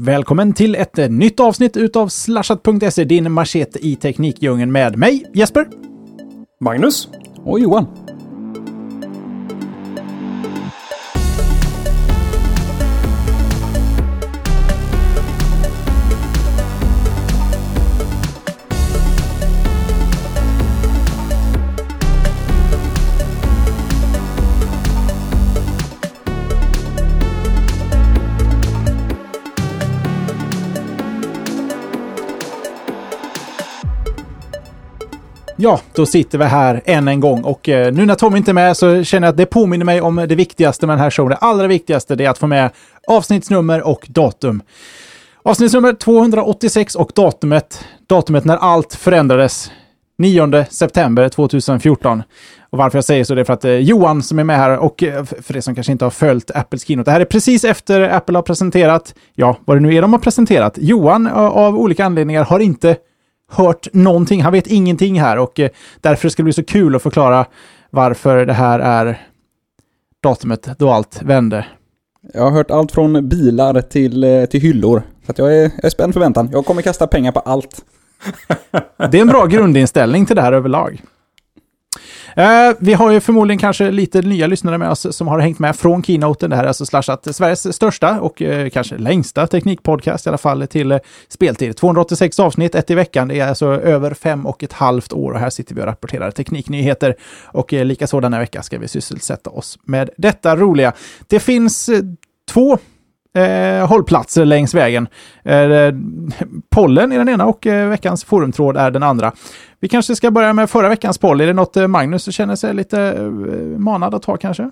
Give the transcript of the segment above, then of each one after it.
Välkommen till ett nytt avsnitt utav Slashat.se, din machete i teknikdjungeln med mig, Jesper. Magnus. Och Johan. Ja, då sitter vi här än en gång och eh, nu när Tom inte är med så känner jag att det påminner mig om det viktigaste med den här showen. Det allra viktigaste det är att få med avsnittsnummer och datum. Avsnittsnummer 286 och datumet, datumet när allt förändrades 9 september 2014. Och varför jag säger så det är för att eh, Johan som är med här och eh, för de som kanske inte har följt Apples keynote. Det här är precis efter Apple har presenterat, ja, vad det nu är de har presenterat. Johan av olika anledningar har inte hört någonting. Han vet ingenting här och eh, därför ska det bli så kul att förklara varför det här är datumet då allt vände. Jag har hört allt från bilar till, eh, till hyllor. Så jag, är, jag är spänd för väntan. Jag kommer kasta pengar på allt. Det är en bra grundinställning till det här överlag. Eh, vi har ju förmodligen kanske lite nya lyssnare med oss som har hängt med från keynoten. Det här är alltså Slashat, Sveriges största och eh, kanske längsta teknikpodcast i alla fall till eh, speltid. 286 avsnitt, ett i veckan. Det är alltså över fem och ett halvt år och här sitter vi och rapporterar tekniknyheter. Och eh, likaså denna vecka ska vi sysselsätta oss med detta roliga. Det finns eh, två eh, hållplatser längs vägen. Eh, eh pollen är den ena och eh, veckans forumtråd är den andra. Vi kanske ska börja med förra veckans poll. Är det något eh, Magnus känner sig lite eh, manad att ta kanske?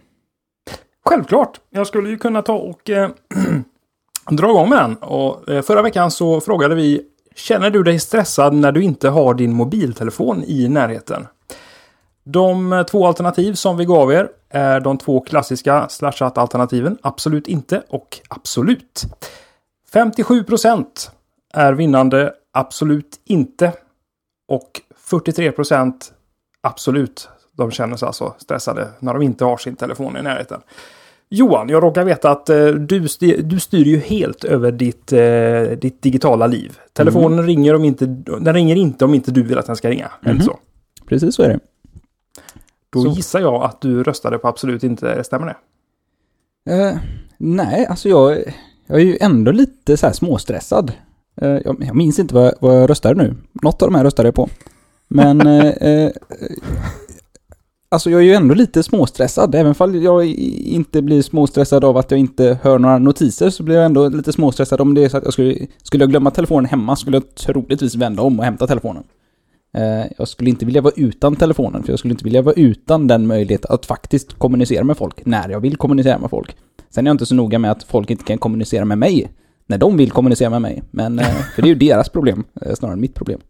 Självklart. Jag skulle ju kunna ta och eh, dra igång med den. Och, eh, förra veckan så frågade vi Känner du dig stressad när du inte har din mobiltelefon i närheten? De eh, två alternativ som vi gav er är de två klassiska slashat-alternativen. Absolut inte och absolut. 57 procent är vinnande absolut inte. Och 43 procent absolut. De känner sig alltså stressade när de inte har sin telefon i närheten. Johan, jag råkar veta att eh, du, styr, du styr ju helt över ditt, eh, ditt digitala liv. Telefonen Mm. ringer om inte, den ringer inte om inte du vill att den ska ringa. Mhm. så. Precis så är det. Då Så- gissar jag att du röstade på absolut inte. Stämmer det? Eh, nej, alltså jag, jag är ju ändå lite så här småstressad. Eh, jag, jag minns inte vad, vad jag röstade nu. Något av de här röstade jag på. Men... eh, alltså jag är ju ändå lite småstressad. Även fall jag inte blir småstressad av att jag inte hör några notiser så blir jag ändå lite småstressad om det är så att jag skulle... Skulle jag glömma telefonen hemma skulle jag troligtvis vända om och hämta telefonen. Eh, Jag skulle inte vilja vara utan telefonen, för jag skulle inte vilja vara utan den möjligheten att faktiskt kommunicera med folk när jag vill kommunicera med folk. Sen är jag inte så noga med att folk inte kan kommunicera med mig när de vill kommunicera med mig. Men, eh, för det är ju deras problem, eh, snarare än mitt problem.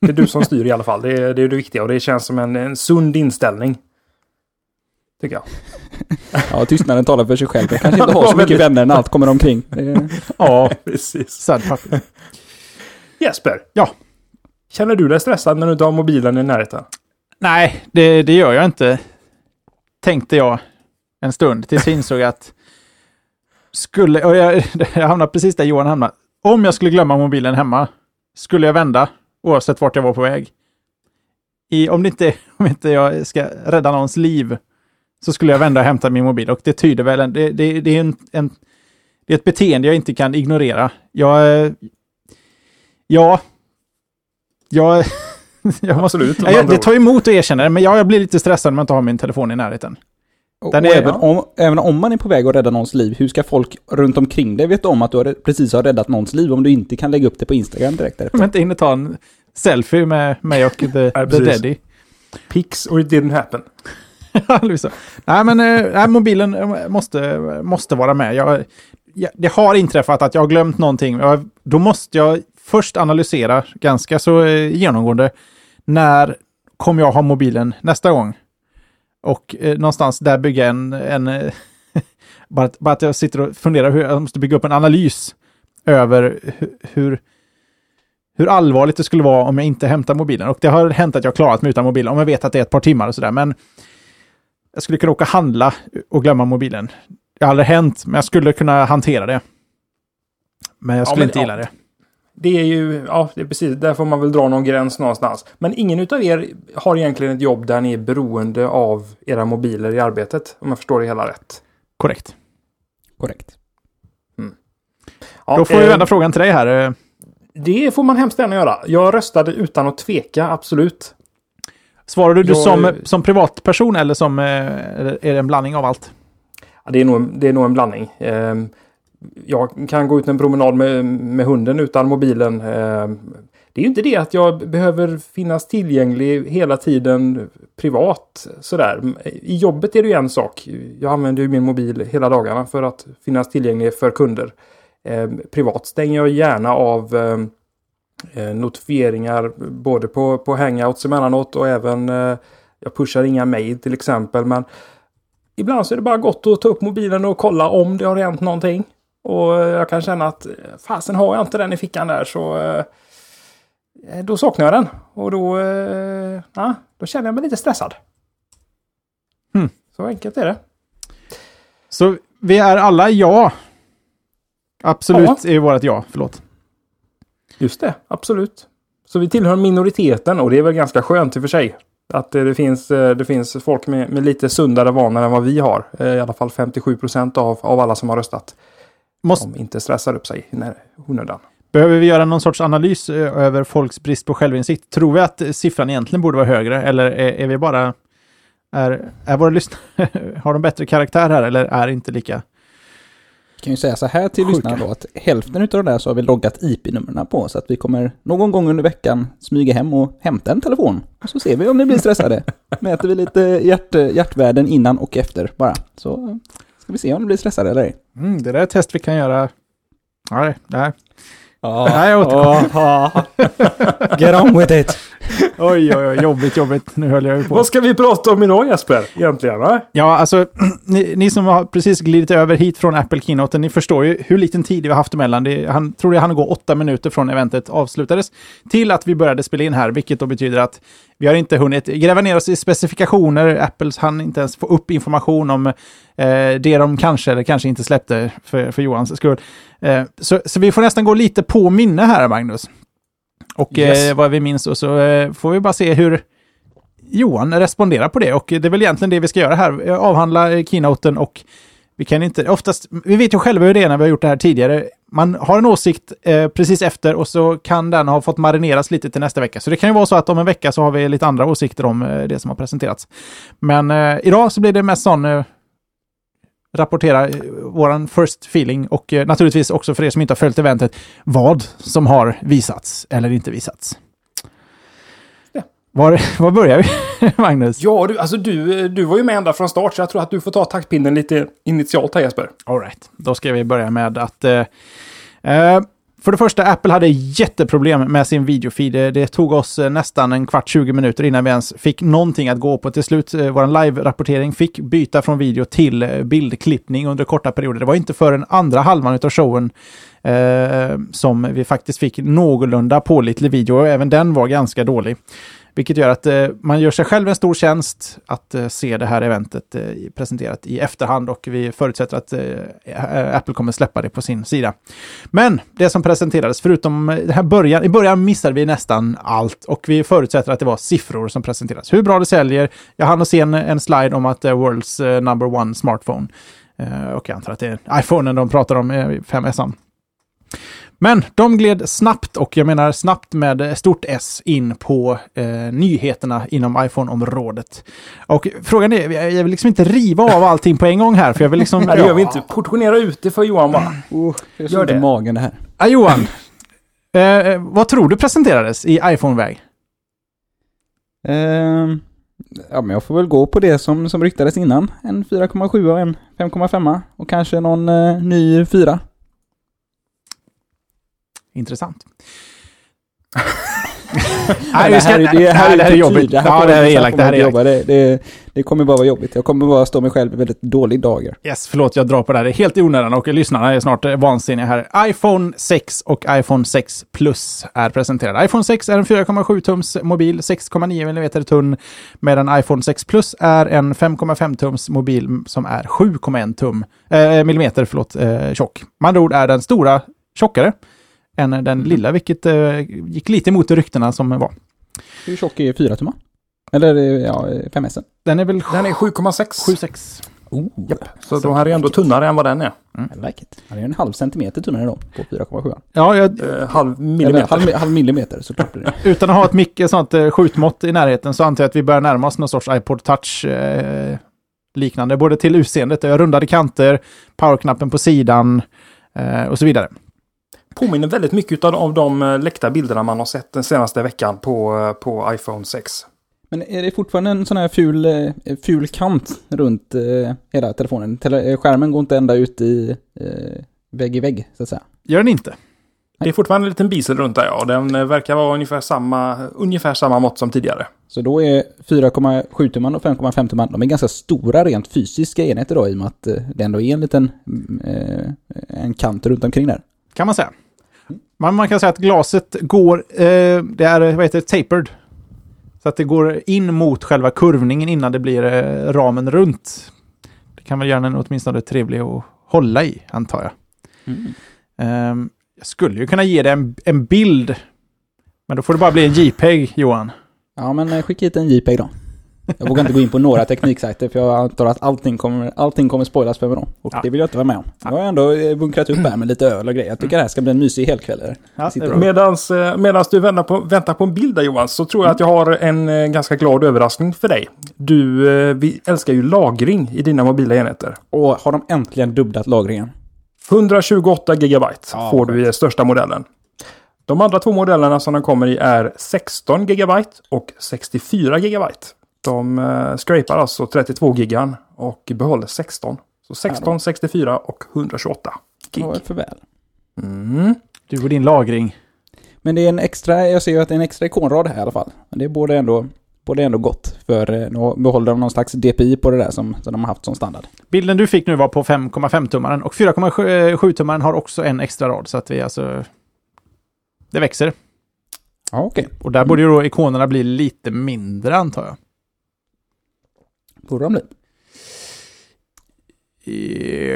Det är du som styr i alla fall. Det är det, är det viktiga och det känns som en, en sund inställning. Tycker jag. Ja, tystnaden talar för sig själv. Jag kanske inte har så mycket vänner när allt kommer omkring. Är- Ja, Precis. sad papper. Jesper. Ja. Känner du dig stressad när du inte har mobilen i närheten? Nej, det, det gör jag inte. Tänkte jag en stund tills jag insåg att skulle, och jag, jag hamnade precis där Johan hamnade. Om jag skulle glömma mobilen hemma, skulle jag vända oavsett vart jag var på väg. I, om, det inte, om inte jag ska rädda någons liv så skulle jag vända och hämta min mobil och det tyder väl, en, det, det, det är en, en det är ett beteende jag inte kan ignorera. Jag, eh, ja, jag, jag måste Absolut. Ja, jag, det tar emot att erkänna det, men ja, jag blir lite stressad när jag inte har min telefon i närheten. Och, Den och är- även, om, även om man är på väg att rädda någons liv, hur ska folk runt omkring dig veta om att du har, precis har räddat någons liv om du inte kan lägga upp det på Instagram direkt därefter? Om jag inte hinner ta en selfie med mig och the, the daddy. Pics or it didn't happen. Ja, liksom. nej, men eh, nej, mobilen eh, måste, måste vara med. Jag, jag, det har inträffat att jag har glömt någonting. Jag, då måste jag först analysera ganska så eh, genomgående. När kommer jag ha mobilen nästa gång? Och eh, någonstans där bygga en... en eh, bara, att, bara att jag sitter och funderar hur jag måste bygga upp en analys över hu- hur, hur allvarligt det skulle vara om jag inte hämtar mobilen. Och det har hänt att jag klarat mig utan mobilen, om jag vet att det är ett par timmar och sådär. Men jag skulle kunna åka handla och glömma mobilen. Det har aldrig hänt, men jag skulle kunna hantera det. Men jag Ja, skulle men- inte ja. gilla det. Det är ju, ja, det är precis, där får man väl dra någon gräns någonstans. Men ingen utav er har egentligen ett jobb där ni är beroende av era mobiler i arbetet, om jag förstår det hela rätt. Korrekt. Korrekt. Ja, Då får vi eh, vända frågan till dig här. Det får man hemskt gärna göra. Jag röstade utan att tveka, absolut. Svarade du Jag- som, som privatperson eller som, eh, är det en blandning av allt? Ja, det, är nog, det är nog en blandning. Ehm, jag kan gå ut en promenad med, med hunden utan mobilen. Eh, det är ju inte det att jag behöver finnas tillgänglig hela tiden privat. Sådär. I jobbet är det ju en sak. Jag använder ju min mobil hela dagarna för att finnas tillgänglig för kunder. Eh, privat stänger jag gärna av eh, notifieringar både på, på hangouts emellanåt och även jag pushar inga mejl till exempel. Men ibland så är det bara gott att ta upp mobilen och kolla om det har hänt någonting. Och jag kan känna att fasen har jag inte den i fickan där så eh, då saknar jag den. Och då, eh, ja, då känner jag mig lite stressad. Hmm. Så enkelt är det. Så vi är alla ja. Absolut är vårt ja, förlåt. Just det, absolut. Så vi tillhör minoriteten och det är väl ganska skönt i och för sig. Att eh, det finns, det finns folk med, med lite sundare vanor än vad vi har. I alla fall 57 procent av, av alla som har röstat. Måste, Som inte stressar upp sig i onödan. behöver vi göra någon sorts analys eh, över folks brist på självinsikt? Tror vi att siffran egentligen borde vara högre eller är, är vi bara... Är, är våra lyssnare... har de bättre karaktär här eller är inte lika... Jag kan ju säga så här till Sjuka. lyssnarna då att hälften utav det där så har vi loggat IP-numren på så att vi kommer någon gång under veckan smyga hem och hämta en telefon. Och så ser vi om ni blir stressade. Mäter vi lite hjärt, hjärtvärden innan och efter bara. Så ska vi se om ni blir stressade eller ej. Mm, det där är ett test vi kan göra... Nej, nej. Ja, Nej, jag återkommer. Get on with it! Oj, oj, oj, jobbigt, jobbigt. Nu höll jag ju på. Vad ska vi prata om idag Jesper? Egentligen va? Ja, alltså, ni, ni som har precis glidit över hit från Apple Keynote, ni förstår ju hur liten tid vi har haft emellan. Det, han tror jag han gå åtta minuter från eventet avslutades till att vi började spela in här, vilket då betyder att vi har inte hunnit gräva ner oss i specifikationer. Apples hann inte ens få upp information om eh, det de kanske eller kanske inte släppte för, för Johans skull. Eh, så, så vi får nästan gå lite på minne här, Magnus. Och Yes. eh, vad vi minns och så eh, får vi bara se hur Johan responderar på det. Och det är väl egentligen det vi ska göra här. Eh, Avhandla eh, keynoten och vi kan inte, oftast, vi vet ju själva hur det är när vi har gjort det här tidigare. Man har en åsikt eh, precis efter och så kan den ha fått marineras lite till nästa vecka. Så det kan ju vara så att om en vecka så har vi lite andra åsikter om eh, det som har presenterats. Men eh, idag så blir det mest sån eh, rapportera eh, våran first feeling och eh, naturligtvis också för er som inte har följt eventet vad som har visats eller inte visats. Var, var börjar vi, Magnus? Ja, du, alltså du, du var ju med ända från start så jag tror att du får ta taktpinnen lite initialt här Jesper. All right. Då ska vi börja med att... Eh, eh, för det första, Apple hade jätteproblem med sin videofeed. Det, det tog oss eh, nästan en kvart, 20 minuter innan vi ens fick någonting att gå på. Till slut, eh, vår live-rapportering fick byta från video till eh, bildklippning under korta perioder. Det var inte förrän andra halvan av showen eh, som vi faktiskt fick någorlunda pålitlig video och även den var ganska dålig. Vilket gör att eh, man gör sig själv en stor tjänst att eh, se det här eventet eh, presenterat i efterhand och vi förutsätter att eh, Apple kommer släppa det på sin sida. Men det som presenterades, förutom eh, det här början, i början missade vi nästan allt och vi förutsätter att det var siffror som presenterades. Hur bra det säljer. Jag hann se en, en slide om att det är World's eh, number one smartphone. Eh, och jag antar att det är iPhonen de pratar om, eh, 5S. Men de gled snabbt, och jag menar snabbt med stort S, in på eh, nyheterna inom iPhone-området. Och frågan är, jag vill liksom inte riva av allting på en gång här, för jag vill liksom... Nej, det gör vi inte. Portionera ut det för Johan bara. Oh, jag Gör det. det. magen det här. Ah, Johan, eh, vad tror du presenterades i iPhone-väg? Ehm, ja, men jag får väl gå på det som, som ryktades innan. En 4,7 och en 5,5 och kanske någon eh, ny 4. Intressant. Nej, det här, är- det här, är jobbigt. Det här Ja, får det här är elakt. Det här är jobba. det, det, det kommer bara vara jobbigt. Jag kommer bara stå mig själv i väldigt dålig dager. Yes, förlåt, jag drar på det här. Det är helt i onödan och lyssnarna är snart eh, vansinniga här. iPhone 6 och iPhone 6 Plus är presenterade. iPhone 6 är en 4,7-tums mobil, 6,9 mm tunn, medan iPhone 6 Plus är en 5,5-tums mobil som är 7,1 tum, eh, millimeter förlåt, eh, tjock. Med andra ord är den stora tjockare än den Mm. lilla, vilket eh, gick lite emot ryktena som var. Hur tjock är 4 tummar? Eller eh, ja, 5S? Den är väl Den är 7,6. 7,6. Oh, Så de här är ändå tunnare än vad den är. I like it. Det är en halv centimeter tunnare då, på 4,7. Ja, jag, Eh, halv Eller millimeter. halv, halv millimeter såklart. utan att ha ett mycket sånt eh, skjutmått i närheten så antar jag att vi börjar närma oss någon sorts iPod Touch eh, liknande, både till utseendet, eh, rundade kanter, powerknappen på sidan eh, och så vidare. Påminner väldigt mycket av, de eh, läckta bilderna man har sett den senaste veckan på, eh, på iPhone 6. Men är det fortfarande en sån här ful, eh, ful kant runt eh, hela telefonen? Tele skärmen går inte ända ut i eh, vägg i vägg, så att säga. Gör den inte? Det är fortfarande en liten bisel runt där ja. Den verkar vara ungefär samma, ungefär samma mått som tidigare. Så då är 4,7 tumman och 5,5 tumman, de är ganska stora rent fysiska enheter då i och med att det ändå är en liten mm, eh, en kant runt omkring där. Kan man säga. Man, man kan säga att glaset går, eh, det är, vad heter det, tapered. Så att det går in mot själva kurvningen innan det blir eh, ramen runt. Det kan väl göra den åtminstone trevlig att hålla i, antar jag. Ehm, jag skulle ju kunna ge dig en, en bild. Men då får det bara bli en JPEG, Johan. Ja, men eh, skicka hit en JPEG då. Jag vågar inte gå in på några tekniksajter för jag antar att allting kommer, allting kommer spoilas för mig då. Och Ja. det vill jag inte vara med om. Jag har ändå eh, bunkrat upp här med lite öl och grejer. Jag tycker det här ska bli en mysig helkväll. Ja. Medans, eh, medans du väntar på, väntar på en bild där Johan, så tror jag att jag har en eh, ganska glad överraskning för dig. Du, vi älskar ju lagring i dina mobila enheter. Och har de äntligen dubblat lagringen? 128 gigabyte Ja, får du i största modellen. De andra två modellerna som den kommer i är 16 gigabyte och 64 gigabyte. De uh, scrapar alltså 32 gigan och behåller 16. Så 16, 64 och 128 Det gig. var för väl. Mm. Du och din lagring. Men det är en extra, jag ser ju att det är en extra ikonrad här i alla fall. Men det borde ändå, borde ändå gott. För eh, nu behåller de någon slags DPI på det där som, som de har haft som standard. Bilden du fick nu var på 5,5-tummaren och 4,7-tummaren har också en extra rad. Så att vi alltså... Det växer. Ja, okej. Och där borde ju då ikonerna bli lite mindre antar jag. Borde de bli.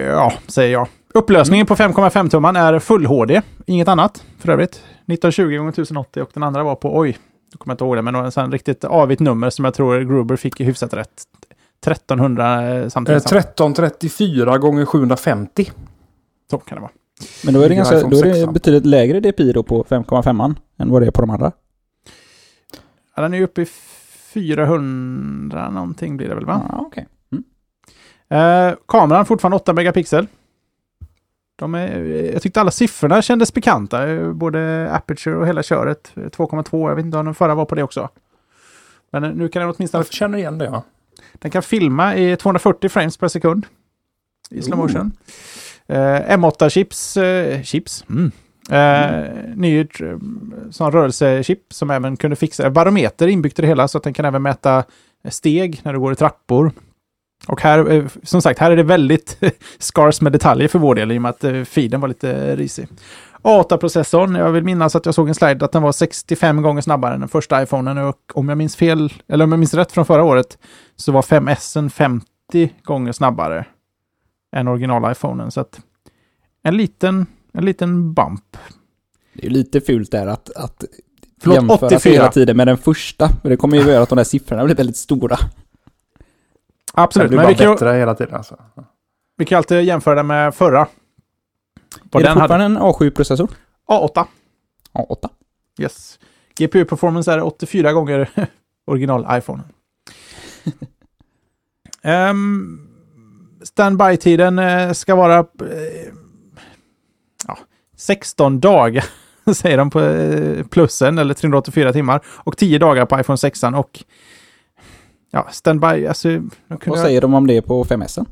Ja, säger jag. Upplösningen på 5,5-tumman är full HD, inget annat för övrigt. 1920 x 1080 och den andra var på, oj, jag kommer inte ihåg det, men det var en sån riktigt avigt nummer som jag tror Gruber fick hyfsat rätt. 1300 eh, Eh, samtidigt. 1334 gånger 750. Så kan det vara. Men då är det, ganska, då är det 6. betydligt lägre DPI då på 5,5 än vad det är på de andra. Ja, den är uppe i 400 någonting blir det väl va? Ja, okej. Eh, kameran fortfarande 8 megapixel. De är, jag tyckte alla siffrorna kändes bekanta, eh, både aperture och hela köret. Eh, 2,2, jag vet inte om den förra var på det också. Men eh, nu kan den åtminstone Jag känner igen det ja. Den kan filma i 240 frames per sekund i slow motion. Eh, M8-chips, eh, chips, mm. Eh, ny eh, sån rörelsechip som även kunde fixa barometer inbyggt i det hela så att den kan även mäta steg när du går i trappor. Och här, eh, som sagt, här är det väldigt skars med detaljer för vår del i och med att eh, feeden var lite risig. A8-processorn, jag vill minnas att jag såg en slide att den var 65 gånger snabbare än den första iPhonen och om jag minns fel, eller om jag minns rätt från förra året, så var 5S 50 gånger snabbare än original-iPhonen. Så att en liten, en liten bump. Det är ju lite fult där att, att Förlåt, jämföra 84. hela tiden med den första. För det kommer ju göra att de där siffrorna blir väldigt stora. Det Absolut, blir men bara vi kan, ju, bättre hela tiden. Alltså. vi kan alltid jämföra det med förra. Vad är det den hade. fortfarande en A7-processor? A8. A8. Yes. GPU-performance är 84 gånger original-iPhone. um, Standby-tiden eh, ska vara eh, 16 dagar, säger de på eh, plussen, eller 384 timmar. Och 10 dagar på iPhone 6 och ja, standby, alltså... Vad säger de om det på 5S?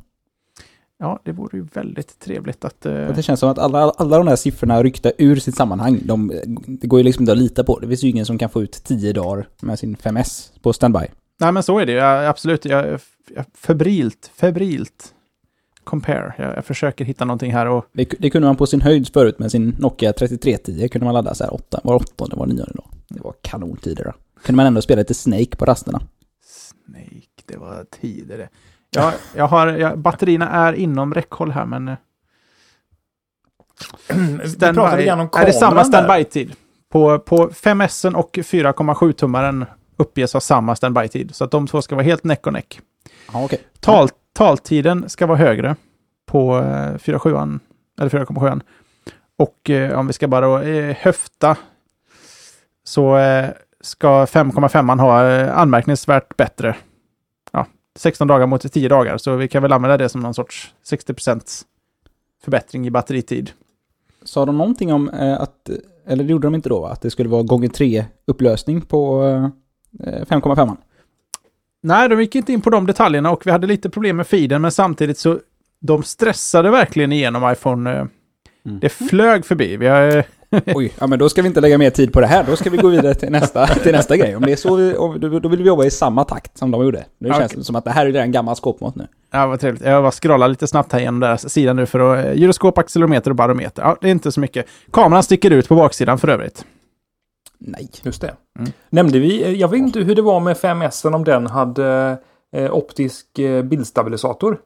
Ja, det vore ju väldigt trevligt att... Eh, Det känns som att alla, alla de där siffrorna ryckta ur sitt sammanhang. De, det går ju liksom inte att lita på. Det finns ju ingen som kan få ut 10 dagar med sin 5S på standby. Nej, men så är det ju. Absolut. Jag, jag, febrilt, febrilt compare. Jag, jag försöker hitta någonting här och Det, det kunde man på sin höjd förut med sin Nokia 3310. Kunde man ladda så här åtta, var åttonde, var nionde då. Det var kanontider då. Kunde man ändå spela lite Snake på rasterna. Snake, det var tider det. Jag, jag har, jag, batterierna är inom räckhåll här, men... om är det samma standby-tid? På, på 5S och 4,7-tummaren uppges ha samma standby-tid. Så att de två ska vara helt näck och näck. Ja, okej. Tal, taltiden ska vara högre på eh, 4,7 eller 4,7. Och eh, om vi ska bara eh, höfta så eh, ska 5,5 ha eh, anmärkningsvärt bättre. Ja, 16 dagar mot 10 dagar, så vi kan väl använda det som någon sorts 60% förbättring i batteritid. Sa de någonting om eh, att, eller det gjorde de inte då va? Att det skulle vara gånger tre upplösning på eh, 5,5? Nej, de gick inte in på de detaljerna och vi hade lite problem med feeden, men samtidigt så de stressade verkligen igenom iPhone. eh, Mm. Det flög förbi. Vi har, eh, Oj, ja men då ska vi inte lägga mer tid på det här. Då ska vi gå vidare till nästa, till nästa grej. Om det är så vi, då, vill vi jobba i samma takt som de gjorde. Nu känns Okej. det som att det här är redan gammal skåpmat nu. Ja, vad trevligt. Jag bara scrollar lite snabbt här genom deras sida nu för att... eh, Gyroskop, accelerometer och barometer. Ja, det är inte så mycket. Kameran sticker ut på baksidan för övrigt. Nej. Just det. Mm. Nämnde vi, eh, jag vet inte hur det var med 5S om den hade eh, optisk eh, bildstabilisator.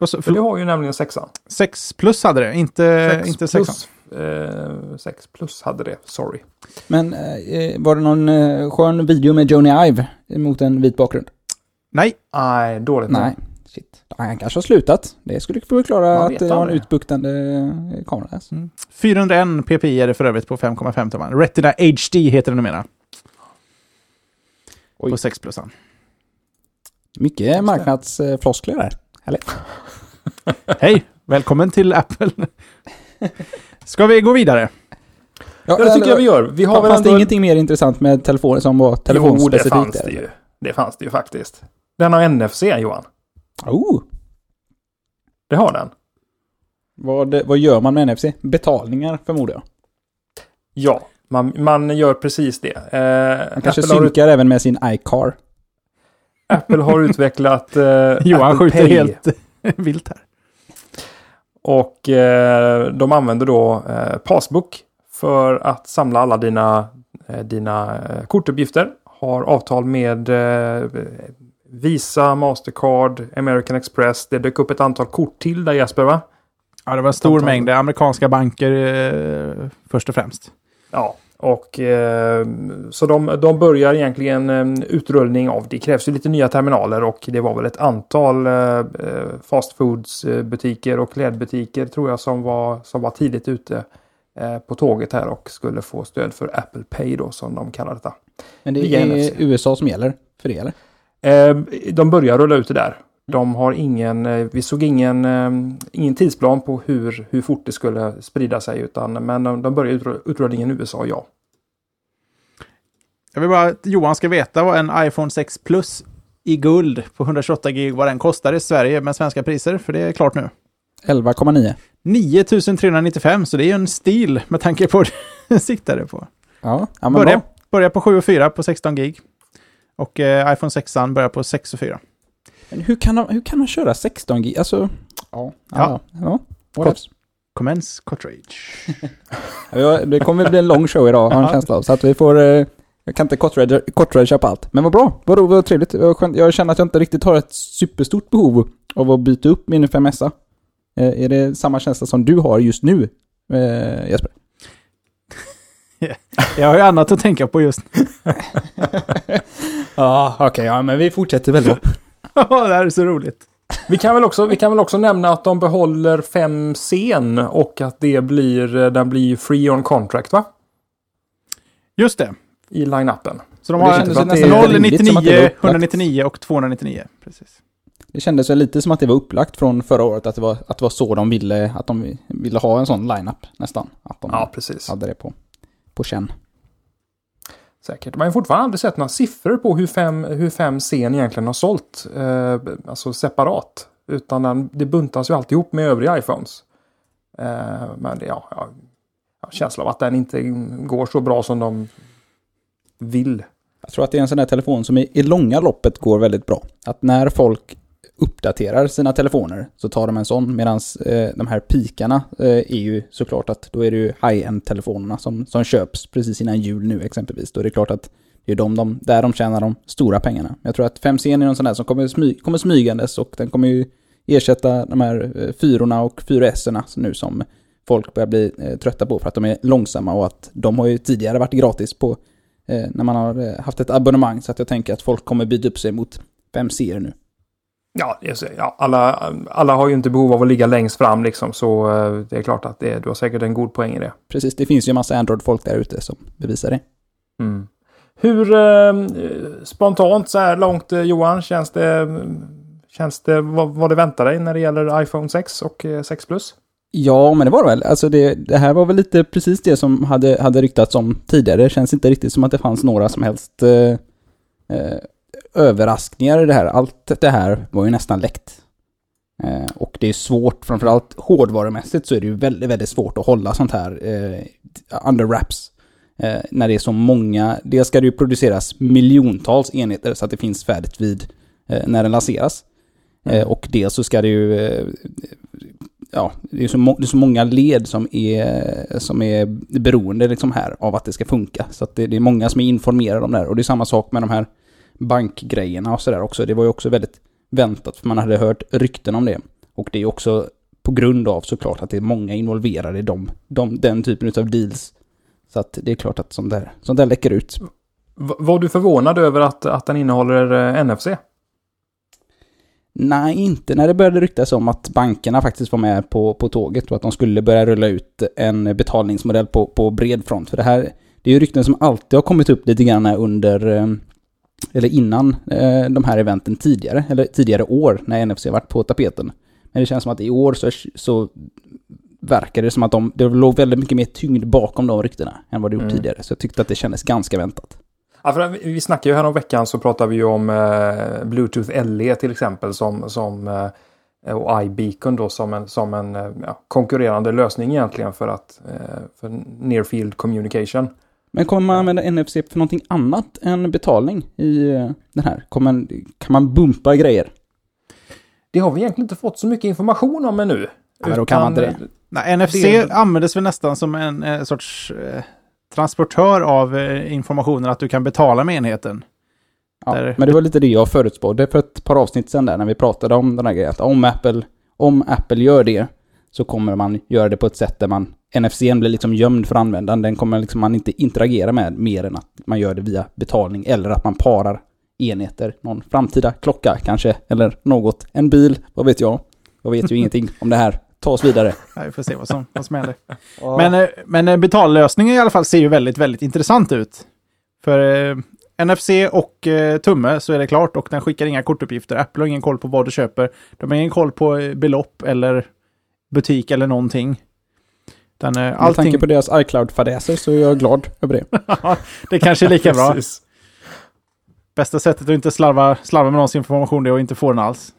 Och så, För det har ju nämligen sexan. 6 plus hade det, inte, Sex inte 6. plus, eh, 6 plus hade det, sorry. Men eh, var det någon eh, skön video med Joni Ive mot en vit bakgrund? Nej, Nej, dåligt. Nej. Shit. Han kanske har slutat. Det skulle förklara att det var en utbuktande kamera. Alltså. 401 ppi är det för övrigt på 5,5 tummar. Retina HD heter det numera. Oj. På 6 plusan. Mycket marknadsfloskler där. Eller? Hej, välkommen till Apple. Ska vi gå vidare? Ja, det tycker jag vi gör. Vi har väl fanns det ändå... ingenting mer intressant med telefoner som var Jo, det telefonspecifikt? fanns det ju. Det fanns det ju faktiskt. Den har NFC, Johan. Oh, Det har den. vad, vad gör man med NFC? Betalningar förmodar jag. Ja, man, man gör precis det. Eh, Man kanske Apple, har, ut- synkar även med sin iCar. Apple har utvecklat eh, Johan Apple skjuter Pay. helt vilt här. Och eh, de använder då eh, Passbook för att samla alla dina, eh, dina eh, kortuppgifter. Har avtal med eh, Visa, Mastercard, American Express. Det dök upp ett antal kort till där Jesper va? Ja, det var en stor Antagligen. mängd amerikanska banker eh, först och främst. Ja, och eh, så de, de börjar egentligen eh, utrullning av, det krävs ju lite nya terminaler och det var väl ett antal eh, eh, fast foods eh, och klädbutiker tror jag som var, som var tidigt ute eh, på tåget här och skulle få stöd för Apple Pay då som de kallar detta. Men det är. USA som gäller för det eller? Eh, de börjar rulla ut det där. De har ingen, eh, vi såg ingen, eh, ingen tidsplan på hur, hur fort det skulle sprida sig utan men de, de börjar utru- utrullningen i USA, ja. Jag vill bara att Johan ska veta vad en iPhone 6 Plus i guld på 128 gig vad den kostar i Sverige med svenska priser, för det är klart nu. 11,9. 9395, så det är ju en stil med tanke på vad du siktade på. Ja, ja men Börja, bra. börja på 7 och 4 på 16 gig. Och eh, iPhone 6 börjar på 6 och 4. Men hur kan, de, hur kan man köra 16 gig? Alltså, ja. Ja. ja. whatevs. Commence. Ja, det kommer bli en lång show idag, har jag en Ja. känsla av. Så att vi får... eh, Jag kan inte kortrage- kortragea på allt. Men vad bra. Vad, ro- vad trevligt. Jag känner att jag inte riktigt har ett superstort behov av att byta upp min 5S. Eh, Är det samma känsla som du har just nu, eh, Jesper? Jag har ju annat att tänka på just nu. Ja, okej. ja, men vi fortsätter väl då. det här är så roligt. Vi kan, väl också, vi kan väl också nämna att de behåller 5 scen och att det blir, den blir free on contract va? Just det. I line-upen. Så de har nästan det är 0, rimligt som att det var 99, upplagt. 199 och 299. Precis. Det kändes väl lite som att det var upplagt från förra året, att det var, att det var så de ville, att de ville ha en sån lineup nästan. Att de Ja, precis. hade det på, på känn. Säkert. Man har fortfarande aldrig sett några siffror på hur fem, hur fem scen egentligen har sålt. Eh, alltså separat. Utan den, det buntas ju alltid ihop med övriga iPhones. Eh, men det, ja, jag har känsla av att den inte går så bra som de vill. Jag tror att det är en sån där telefon som i, i långa loppet går väldigt bra. Att när folk uppdaterar sina telefoner så tar de en sån. Medan eh, de här pikarna eh, är ju såklart att då är det ju high-end-telefonerna som, som köps precis innan jul nu exempelvis. Då är det klart att det är de, de, där de tjänar de stora pengarna. Jag tror att 5C är någon sån där som kommer, smy, kommer smygandes och den kommer ju ersätta de här eh, fyrorna och 4S-erna nu som folk börjar bli eh, trötta på för att de är långsamma och att de har ju tidigare varit gratis på eh, när man har eh, haft ett abonnemang så att jag tänker att folk kommer byta upp sig mot 5C nu. Ja, ja alla, alla har ju inte behov av att ligga längst fram liksom, så eh, det är klart att det, du har säkert en god poäng i det. Precis, det finns ju en massa Android-folk där ute som bevisar det. Mm. Hur eh, spontant så här långt eh, Johan, känns det, känns det vad, vad det väntar dig när det gäller iPhone 6 och eh, 6 Plus? Ja, men det var det väl. Alltså det, det här var väl lite precis det som hade, hade ryktats om tidigare. Det känns inte riktigt som att det fanns några som helst eh, eh, överraskningar i det här. Allt det här var ju nästan läckt. Eh, och det är svårt, framförallt hårdvarumässigt så är det ju väldigt, väldigt svårt att hålla sånt här eh, under wraps. Eh, när det är så många, dels ska det ju produceras miljontals enheter så att det finns färdigt vid när den lanseras. Eh, och dels så ska det ju ja, det är, så må- det är så många led som är, som är beroende liksom här av att det ska funka. Så att det, det är många som är informerade om det här. Och det är samma sak med de här bankgrejerna och sådär också. Det var ju också väldigt väntat för man hade hört rykten om det. Och det är också på grund av såklart att det är många involverade i dem, de, den typen av deals. Så att det är klart att sånt där, sånt där läcker ut. Var du förvånad över att, att den innehåller eh, NFC? Nej, inte när det började ryktas om att bankerna faktiskt var med på, på tåget och att de skulle börja rulla ut en betalningsmodell på, på bred front. För det här, det är ju rykten som alltid har kommit upp lite grann under, eh, eller innan eh, de här eventen tidigare, eller tidigare år när NFC varit på tapeten. Men det känns som att i år så, så verkar det som att de, det låg väldigt mycket mer tyngd bakom de ryktena än vad det gjort Mm. tidigare. Så jag tyckte att det kändes ganska väntat. Ja, för vi- snackade ju här om veckan så pratade vi ju om eh, Bluetooth LE till exempel som, som eh, och iBeacon då som en, som en eh, ja, konkurrerande lösning egentligen för att eh, för near field communication. Men kommer man använda NFC för någonting annat än betalning i eh, den här? Kommer, man- kan man bumpa grejer? Det har vi egentligen inte fått så mycket information om ännu. Ja, men då kan man inte det. Nej, NFC Det- användes väl nästan som en eh, sorts eh, transportör av eh, informationen att du kan betala med enheten. Ja, Där- men det var lite det jag förutspådde för ett par avsnitt sedan där när vi pratade om den här grejen. Att om Apple, om Apple gör det så kommer man göra det på ett sätt där man NFC blir liksom gömd för användaren. Den kommer liksom man inte interagera med mer än att man gör det via betalning eller att man parar enheter. Någon framtida klocka kanske, eller något. En bil, vad vet jag. Jag vet ju ingenting om det här. Ta oss vidare. Ja, vi får se vad som, vad som händer. Men, eh, men eh, betallösningen i alla fall ser ju väldigt, väldigt intressant ut. För eh, NFC och eh, tumme så är det klart och den skickar inga kortuppgifter. Apple har ingen koll på vad du köper. De har ingen koll på eh, belopp eller butik eller någonting. Den, eh, Med allting, tanke på deras iCloud-fadäser så är jag glad över det. det kanske är lika bra. Bästa sättet att inte slarva, slarva med någons information det är att inte få den alls.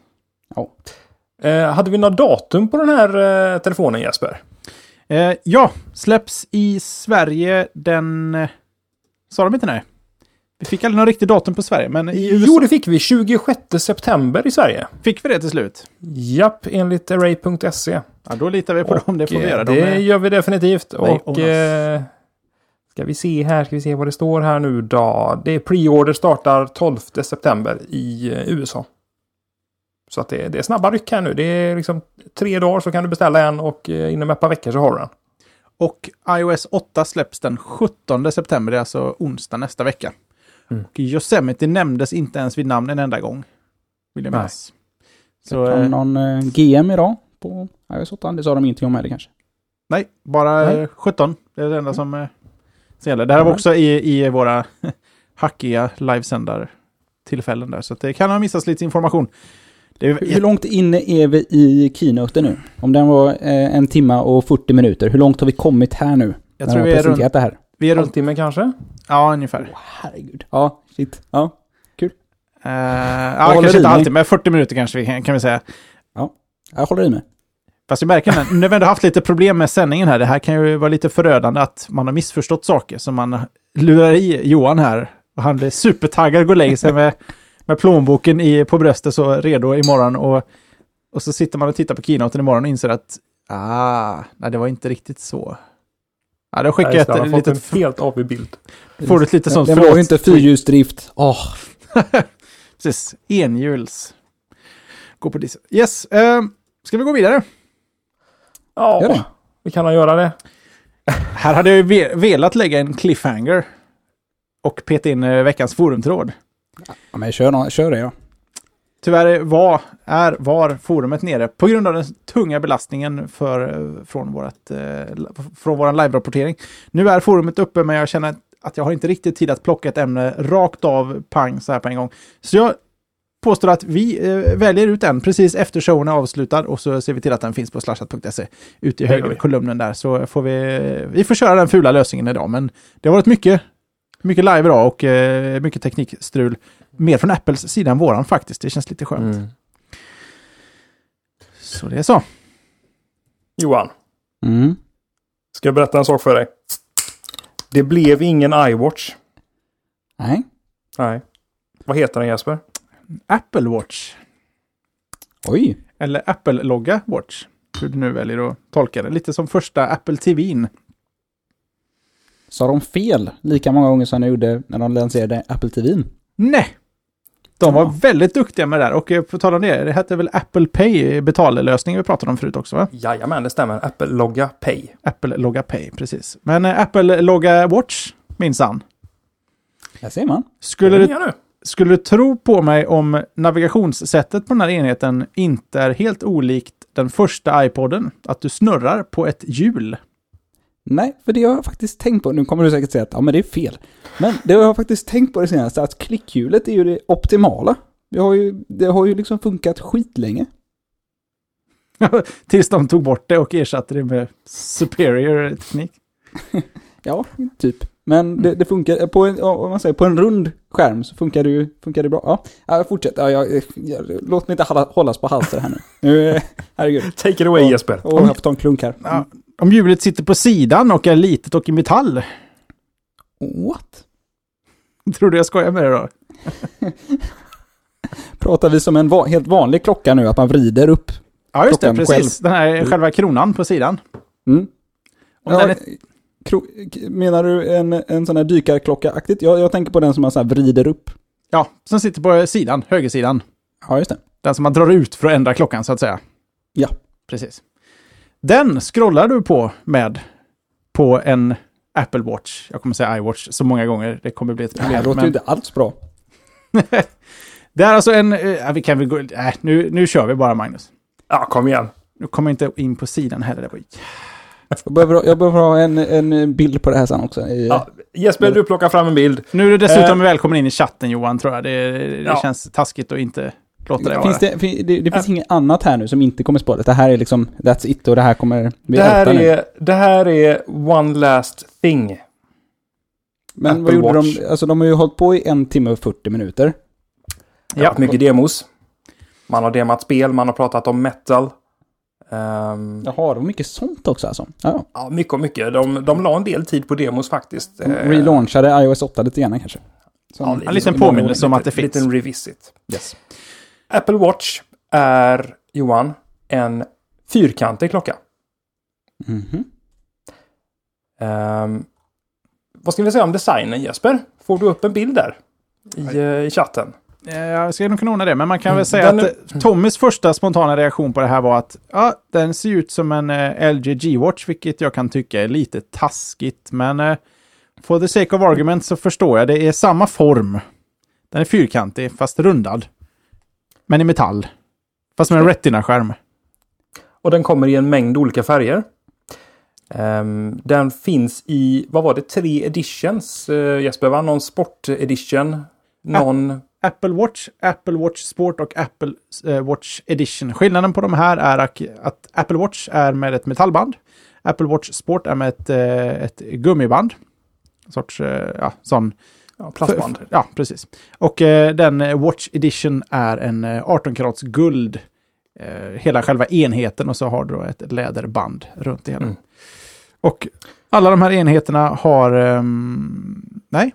Eh, hade vi något datum på den här eh, telefonen Jesper? Eh, ja, släpps i Sverige den... Eh, sa de inte nej? Vi fick aldrig någon riktig datum på Sverige, men i USA Jo, det fick vi. 26 september i Sverige. fick vi det till slut. Japp, enligt array.se. Ja, då litar vi på dem, det får vi eh, göra. De Det är- gör vi definitivt. Nej, och eh, ska vi se här, ska vi se vad det står här nu då. Det är pre-order startar 12 september i eh, USA. Så att det, det är snabba ryck här nu. Det är liksom tre dagar så kan du beställa en och eh, inom ett par veckor så har du den. Och iOS 8 släpps den 17 september, det är alltså onsdag nästa vecka. Mm. Och Yosemite nämndes inte ens vid namn en enda gång. Vill jag minnas. Så, Så, eh, någon eh, GM idag på iOS 8? Det sa de inte om heller kanske. nej, bara Nej. eh, 17. Det är det enda som eh, som gäller. Det här var också i, i våra hackiga livesändar-tillfällen där, så det kan ha missats lite information. Det är, Hur långt inne är vi i keynoten nu? Om den var eh, en timma och 40 minuter, hur långt har vi kommit här nu? jag när tror vi är runt, det här. Vi är runt halvtimme kanske? ja, ungefär. Herregud. Ja, shit. Ja. Uh, håller ja, kanske inte alltid, men 40 minuter kanske vi kan, kan vi säga. Jag håller i mig. Fast jag märker nu, nu har vi ändå haft lite problem med sändningen här. Det här kan ju vara lite förödande att man har missförstått saker. Så man lurar i Johan här. Och han blir supertaggad och går och lägger sig med, med plånboken i, på bröstet så redo imorgon. Och, och så sitter man och tittar på keynoten imorgon och inser att ah, nej, det var inte riktigt så. Ja, då skickar ett litet, en helt avig bild. får du ett litet sånt Det var ju inte förlåt- fyrhjulsdrift. Åh, Precis, enhjuls. gå på diesel. Yes, eh, ska vi gå vidare? Ja, vi kan nog göra det. Här hade jag ju ve- velat lägga en cliffhanger och peta in eh, veckans forumtråd. Ja, men kör, kör det då. Tyvärr var, är, var forumet nere på grund av den tunga belastningen för, eh, från, vårat, eh, från vår live-rapportering. Nu är forumet uppe men jag känner att jag har inte riktigt tid att plocka ett ämne rakt av pang så här på en gång. Så jag påstår att vi eh, väljer ut en precis efter showen är avslutad och så ser vi till att den finns på slashat.se ute i högra kolumnen där. Så får vi, vi får köra den fula lösningen idag men det har varit mycket, mycket live idag och eh, mycket teknikstrul. Mer från Apples sida än våran faktiskt. Det känns lite skönt. Mm. Så det är så. Johan, Mm. ska jag berätta en sak för dig? Det blev ingen iWatch. Nej. Nej. Vad heter den Jesper? Apple Watch. Oj. Eller Apple-logga Watch. Hur du nu väljer att tolka det. Lite som första Apple TVn. Sa de fel lika många gånger som de gjorde när de lanserade Apple TVn? Nej! De var Ja. väldigt duktiga med det där. Och eh, på tal om det, det hette väl Apple Pay betallösning vi pratade om förut också va? Jajamän, det stämmer. Apple Logga Pay. Apple Logga Pay, precis. Men eh, Apple Logga Watch, minsann. Där ser man. Skulle det nu? Skulle du tro på mig om navigationssättet på den här enheten inte är helt olikt den första iPoden? Att du snurrar på ett hjul. Nej, för det har jag faktiskt tänkt på. Nu kommer du säkert säga att ja, men det är fel. Men det har jag faktiskt tänkt på det senaste, att klickhjulet är ju det optimala. Det har ju, det har ju liksom funkat skitlänge. Tills de tog bort det och ersatte det med superior teknik. Ja, typ. Men det, det funkar, på en, om man säger på en rund skärm så funkar det ju funkar det bra. Ja, fortsätt. Ja, jag, jag, låt mig inte hålla, hållas på halster här nu. nu eh, herregud. Take it away Ja. Jesper. Och jag får ta en klunk här. Ja, om hjulet sitter på sidan och är litet och i metall. What? Tror du jag skojar med det då? Pratar vi som en va helt vanlig klocka nu, att man vrider upp? Ja, just det. Precis. Den här själva kronan på sidan. Mm. Om Ja, den är, menar du en, en sån här dykarklocka-aktigt? Jag, jag tänker på den som man så här vrider upp. ja, som sitter på sidan, högersidan. Ja, just det. Den som man drar ut för att ändra klockan så att säga. Ja. Precis. Den scrollar du på med på en Apple Watch. Jag kommer säga iWatch så många gånger. Det kommer bli ett Det här problem. låter men- ju inte alls bra. Det är alltså en... Äh, vi kan väl gå... Äh, nu, nu kör vi bara Magnus. Ja, kom igen. Nu kommer jag inte in på sidan heller. Det var... Jag behöver, jag behöver ha en, en bild på det här sen också. I, Ja, Jesper, du plockar fram en bild. Nu är du dessutom Eh. välkommen in i chatten Johan, tror jag. Det, det Ja. känns taskigt att inte låta det vara. finns det, fin- det, det finns inget annat här nu som inte kommer spåret. Det här är liksom, that's it och det här kommer vi Det här, älta nu. är, det här är one last thing. Men vad Apple gjorde Watch. de? Alltså de har ju hållit på i en timme och 40 minuter. Varit mycket demos. Man har demat spel, man har pratat om metal. Ehm, Jaha, det var mycket sånt också alltså. Ja, ja, mycket och mycket. De, de la en del tid på demos faktiskt. de Eh, relaunchade iOS 8 lite grann kanske. Som, Ja, En liten påminnelse om att det En finns. liten revisit. yes. Apple Watch är, Johan, en fyrkantig klocka. Mhm. Ehm, vad ska vi säga om designen Jesper? Får du upp en bild där? I, eh, i chatten. Eh, Jag ska nog kunna ordna det, men man kan väl Mm, säga den att eh, Tommys första spontana reaktion på det här var att ja, den ser ut som en eh, LG G-Watch, vilket jag kan tycka är lite taskigt. Men eh, for the sake of argument så förstår jag, det är samma form. Den är fyrkantig, fast rundad. Men i metall. Fast med en Retina-skärm. Och den kommer i en mängd olika färger. Ehm, den finns i, vad var det, tre editions uh, Jesper? Va? Någon sport edition. Någon... Apple Watch, Apple Watch Sport och Apple eh, Watch Edition. Skillnaden på de här är att, Apple Watch är med ett metallband. Apple Watch Sport är med ett, eh, ett gummiband. En sorts, eh, ja, sån. Ja, plastband. Ja, precis. Och den Watch Edition är en eh, 18 karats guld. Hela själva enheten och så har du då ett läderband runt det hela. Mm. Och alla de här enheterna har, ehm, nej,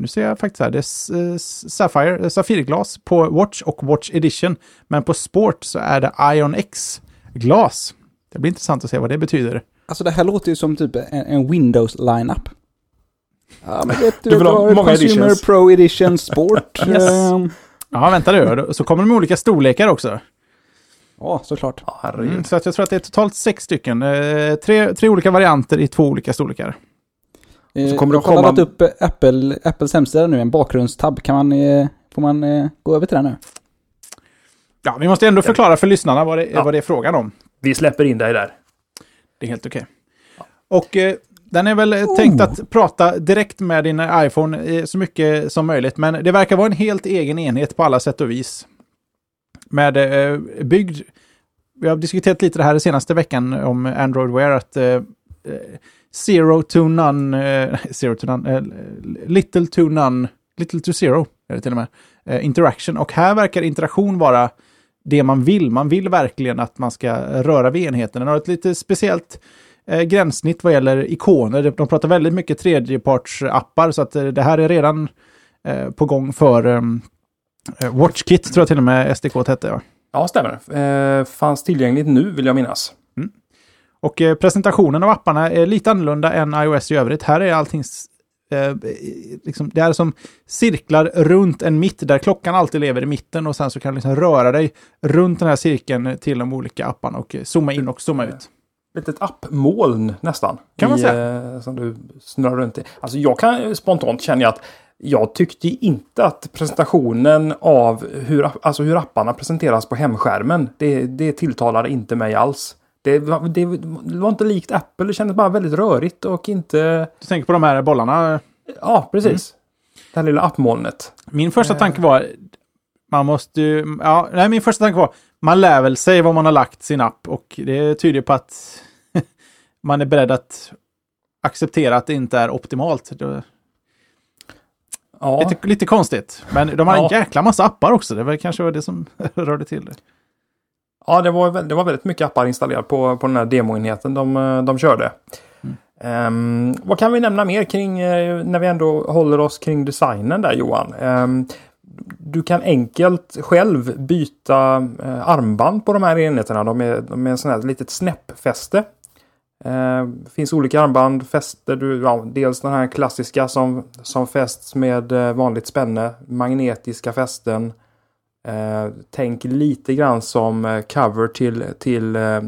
nu ser jag faktiskt här, det är eh, Sapphire, eh, Safirglas på Watch och Watch Edition. Men på Sport så är det Ion X-glas. Det blir intressant att se vad det betyder. Alltså det här låter ju som typ en, en Windows-lineup. Ja, men vet du, Du vill ha har många Consumer editions. Pro Edition Sport. Yes. ehm, Ja, vänta du. Så kommer de med olika storlekar också. Ja, såklart. Mm, så att jag tror att det är totalt sex stycken. Eh, tre, tre olika varianter i två olika storlekar. Eh, kommer jag har komma- laddat upp eh, Apple, Apples hemsida nu, en bakgrundstab. Kan man, eh, får man gå över till den nu? Ja, vi måste ändå förklara för lyssnarna vad det, Ja. vad det är frågan om. Vi släpper in dig där. Det är helt okej. Och eh, den är väl eh, tänkt att prata direkt med din iPhone så mycket som möjligt. Men det verkar vara en helt egen enhet på alla sätt och vis. Med eh, byggd... Vi har diskuterat lite det här senaste veckan om Android Wear. Att eh, zero to none... Eh, zero to none... Eh, little to none... Little to zero är det till och med. Eh, interaction. Och här verkar interaktion vara det man vill. Man vill verkligen att man ska röra vid enheten. Den har ett lite speciellt eh, gränssnitt vad gäller ikoner. De pratar väldigt mycket tredjepartsappar så att eh, det här är redan eh, på gång för eh, eh WatchKit tror jag till och med SDK hette. Ja. Ja, stämmer. Eh, fanns tillgängligt nu vill jag minnas. Och eh, presentationen av apparna är lite annorlunda än iOS i övrigt. Här är allting eh, liksom, det är som cirklar runt en mitt där klockan alltid lever i mitten och sen så kan du liksom röra dig runt den här cirkeln till de olika apparna och eh, zooma in och zooma ut. Litet appmoln nästan. Kan man i, eh, som du snurrar runt i. Alltså jag kan spontant känna att jag tyckte inte att presentationen av hur, alltså hur apparna presenteras på hemskärmen, det, det tilltalade inte mig alls. Det var, det var inte likt Apple, det kändes bara väldigt rörigt och inte... Du tänker på de här bollarna. Ja, precis. Det här lilla appmolnet. Min första tanke var, man måste ju, ja, nej, min första tanke var, man lär väl sig var man har lagt sin app och det tyder på att man är beredd att acceptera att det inte är optimalt. Det, Ja, lite, lite konstigt, men de har en Ja. jäkla massa appar också. Det var kanske var det som rörde till det. Ja det, var, det var väldigt mycket appar installerat på, på den här demoenheten de, eh, de körde. Ehm, vad kan vi nämna mer kring eh, när vi ändå håller oss kring designen där Johan? Ehm, du kan enkelt själv byta eh, armband på de här enheterna. De är, de är en sån här litet snäppfäste. Eh, finns olika armband, fäster du, ja, dels den här klassiska som, som fästs med vanligt spänne, magnetiska fästen. Eh, tänk lite grann som eh, cover till, till, eh,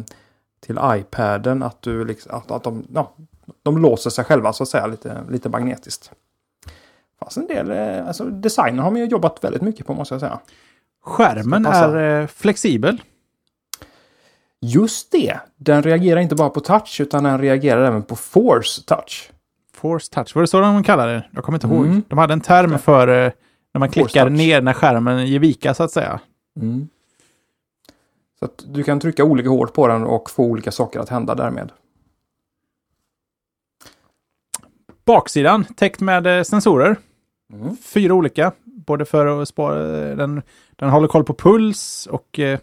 till iPaden, att, du liksom, att, att de, ja, de låser sig själva så att säga lite, lite magnetiskt. Fast en del, alltså designen har man ju jobbat väldigt mycket på måste jag säga. Skärmen är flexibel. Just det! Den reagerar inte bara på touch utan den reagerar även på force touch. Force touch, var det så de kallar det? Jag kommer inte ihåg. Mm. De hade en term för när man klickar ner när skärmen ger vika så att säga. Så att du kan trycka olika hårt på den och få olika saker att hända därmed. Baksidan täckt med eh, sensorer. Mm. Fyra olika. Både för att spåra, eh, den, den håller koll på puls och eh,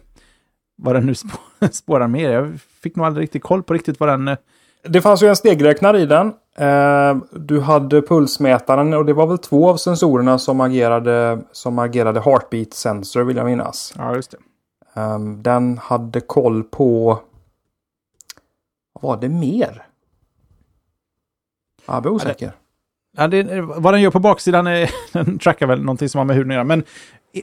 vad den nu spå, spårar mer. Jag fick nog aldrig riktigt koll på riktigt vad den... Eh, Det fanns ju en stegräknare i den. Eh, du hade pulsmätaren och det var väl två av sensorerna som agerade, som agerade heartbeat sensor vill jag minnas. ja, just det. Eh, den hade koll på... Vad var det mer? Jag blir osäker. Ja, det, vad den gör på baksidan, är, den trackar väl någonting som har med huden att göra. Men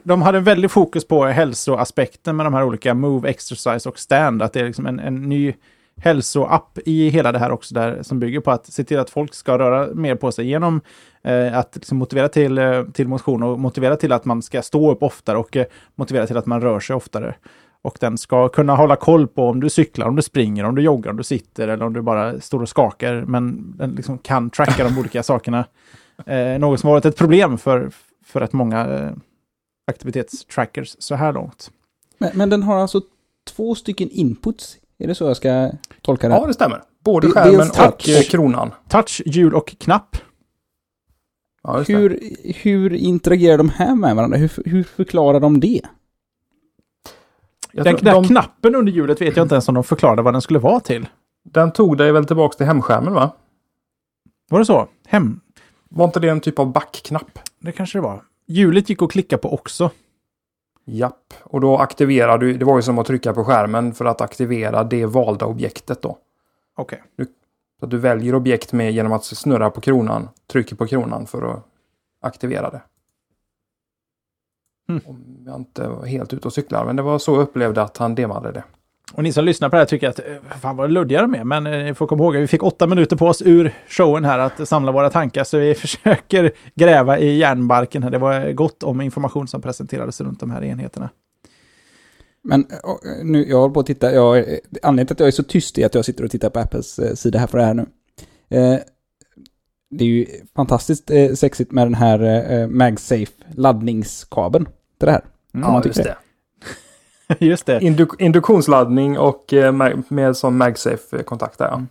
de hade en väldig fokus på hälsoaspekten med de här olika Move, Exercise och Stand. Att det är liksom en, en ny hälsoapp i hela det här också, där, som bygger på att se till att folk ska röra mer på sig genom eh, att liksom motivera till, eh, till motion och motivera till att man ska stå upp oftare och eh, motivera till att man rör sig oftare. Och den ska kunna hålla koll på om du cyklar, om du springer, om du joggar, om du sitter eller om du bara står och skakar. Men den liksom kan tracka de olika sakerna. Eh, något som har varit ett problem för, för att många eh, aktivitetstrackers så här långt. Men, men den har alltså två stycken inputs. Är det så jag ska tolka det? Ja, det stämmer. Både Det- skärmen dels och touch. eh, kronan. Touch, hjul och knapp. Ja, just det. Hur, hur interagerar de här med varandra? Hur, hur förklarar de det? Jag Den, tror den de, knappen under hjulet vet jag inte ens om de förklarade vad den skulle vara till. den tog dig väl tillbaka till hemskärmen va? Var det så? Hem? Var inte det en typ av backknapp? Det kanske det var. Hjulet gick att klicka på också. Japp, och då aktiverar du, det var ju som att trycka på skärmen för att aktivera det valda objektet då. Okej. Så att du väljer objekt med genom att snurra på kronan, trycker på kronan för att aktivera det. Mm. Om jag inte var helt ute och cyklar. Men det var så jag upplevde att han demade det. Och ni som lyssnar på det här tycker att eh, fan vad luddiga de är. Men eh, ni får komma ihåg att vi fick åtta minuter på oss ur showen här att samla våra tankar. Så vi försöker gräva i järnbarken. här. Det var gott om information som presenterades runt de här enheterna. Men och, nu, jag håller på att titta, jag, anledningen till att jag är så tyst är att jag sitter och tittar på Apples eh, sida här för det här nu. Eh, det är ju fantastiskt eh, sexigt med den här eh, MagSafe laddningskabeln till det här. Mm, ja, just det. Just det. Induk induktionsladdning och eh, med sån MagSafe-kontakt där. Mm.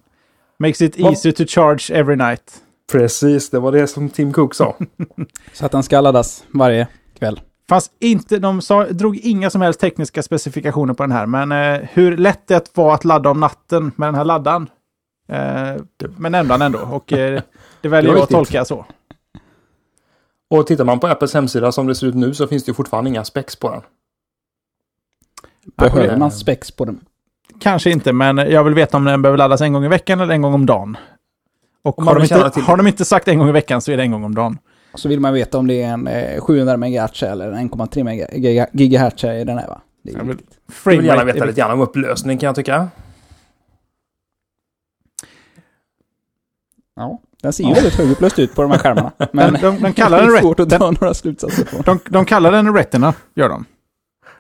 Makes it easy to charge every night. Precis, det var det som Tim Cook sa. Så att den ska laddas varje kväll. Fanns inte, de sa, drog inga som helst tekniska specifikationer på den här, men eh, hur lätt det var att ladda om natten med den här laddaren. Eh, men nämnde han ändå, och eh, det väljer jag att tolka så. och tittar man på Apples hemsida som det ser ut nu så finns det ju fortfarande inga specs på den. Behöver man spex på den? Kanske inte, men jag vill veta om den behöver laddas en gång i veckan eller en gång om dagen. Och har de, inte, till- har de inte sagt en gång i veckan så är det en gång om dagen. Så vill man veta om det är en eh, 700 MHz eller 1,3 mega- giga- GHz i den här va? Det är Jag vill-. Jag vill gärna veta lite grann om upplösning kan jag tycka. Ja, den ser ju väldigt högupplöst ut på de här skärmarna. Men De, de, de, kallar den det är svårt att dra några slutsatser på. de, de kallar den Retina, gör de.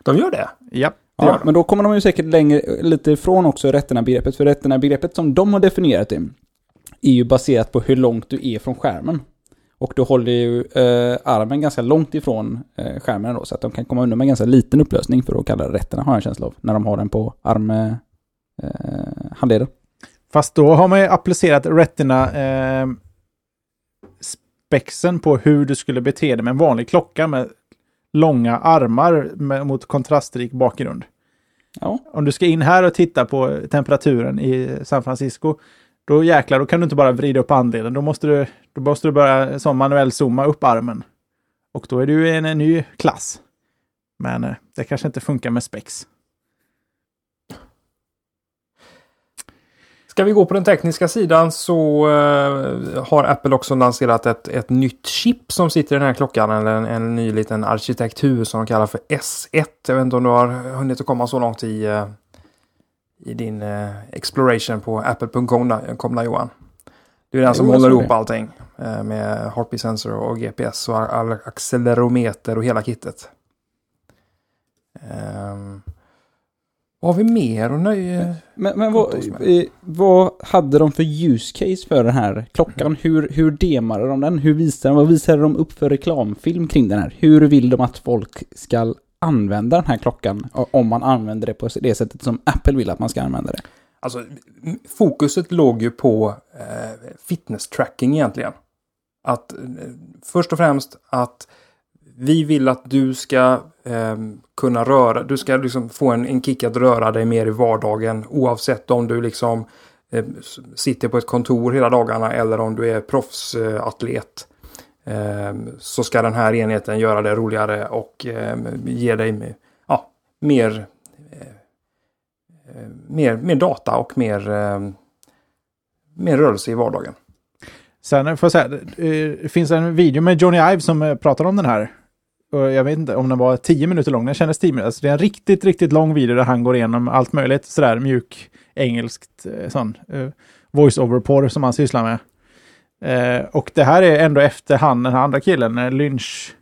De gör det. Ja, gör Ja, men då kommer de ju säkert längre, lite ifrån också rätterna-begreppet. För rätterna-begreppet som de har definierat det är ju baserat på hur långt du är från skärmen. Och du håller ju eh, armen ganska långt ifrån eh, skärmen då, så att de kan komma undan med ganska liten upplösning för att kalla det rätterna, har jag en känsla av, när de har den på arm... Eh, handleden. Fast då har man ju applicerat Retina eh, spexen på hur du skulle bete dig med en vanlig klocka med långa armar med, mot kontrastrik bakgrund. Ja, Om du ska in här och titta på temperaturen i San Francisco, då jäklar, då kan du inte bara vrida upp handleden. Då måste du, då måste du börja som manuell zooma upp armen. Och då är du i en, en ny klass. Men eh, det kanske inte funkar med spex. Ska vi gå på den tekniska sidan så eh, har Apple också lanserat ett, ett nytt chip som sitter i den här klockan. Eller en, en ny liten arkitektur som de kallar för S1. Jag vet inte om du har hunnit att komma så långt i, eh, i din eh, exploration på apple.com där, Johan. Det är den som Jo, håller ihop allting. Med heartbeat sensor och GPS och accelerometer och hela kittet. Um, vad har vi mer att nöja Men, men vad, vad hade de för use case för den här klockan? Hur, hur demade de den? Hur visade de, vad visade de upp för reklamfilm kring den här? Hur vill de att folk ska använda den här klockan? Om man använder det på det sättet som Apple vill att man ska använda det. Alltså, fokuset låg ju på eh, fitness tracking egentligen. Att eh, först och främst att vi vill att du ska eh, kunna röra, du ska liksom få en, en kick att röra dig mer i vardagen oavsett om du liksom eh, sitter på ett kontor hela dagarna eller om du är proffsatlet. Eh, så ska den här enheten göra det roligare och eh, ge dig ja, mer eh, eh, mer, mer data och mer, eh, mer rörelse i vardagen. Sen får jag säga, eh, det finns en video med Johnny Ive som eh, pratar om den här. Jag vet inte om den var 10 minuter lång, den kändes 10 minuter. Alltså det är en riktigt, riktigt lång video där han går igenom allt möjligt sådär mjuk engelskt eh, sån eh, uh, voice-over-porr som han sysslar med. Uh, och det här är ändå efter han, den här andra killen, Lynch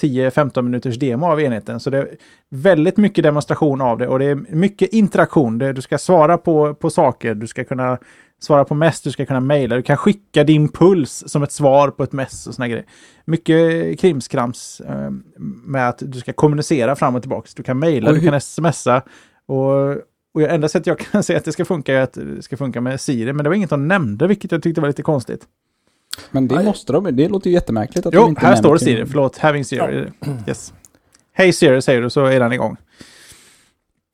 10-15 minuters demo av enheten. Så det är väldigt mycket demonstration av det och det är mycket interaktion. Det, du ska svara på, på saker, du ska kunna svara på mess, du ska kunna mejla, du kan skicka din puls som ett svar på ett mess och såna grejer. Mycket krimskrams eh, med att du ska kommunicera fram och tillbaka. Du kan mejla, du kan smsa och, och enda sättet jag kan säga att det ska funka är att det ska funka med Siri, men det var inget de nämnde, vilket jag tyckte var lite konstigt. Men det måste de, det låter ju jättemärkligt att de Jo, inte här nämner står det Siri, förlåt, having Siri. Yes. Hej Siri säger du så är den igång.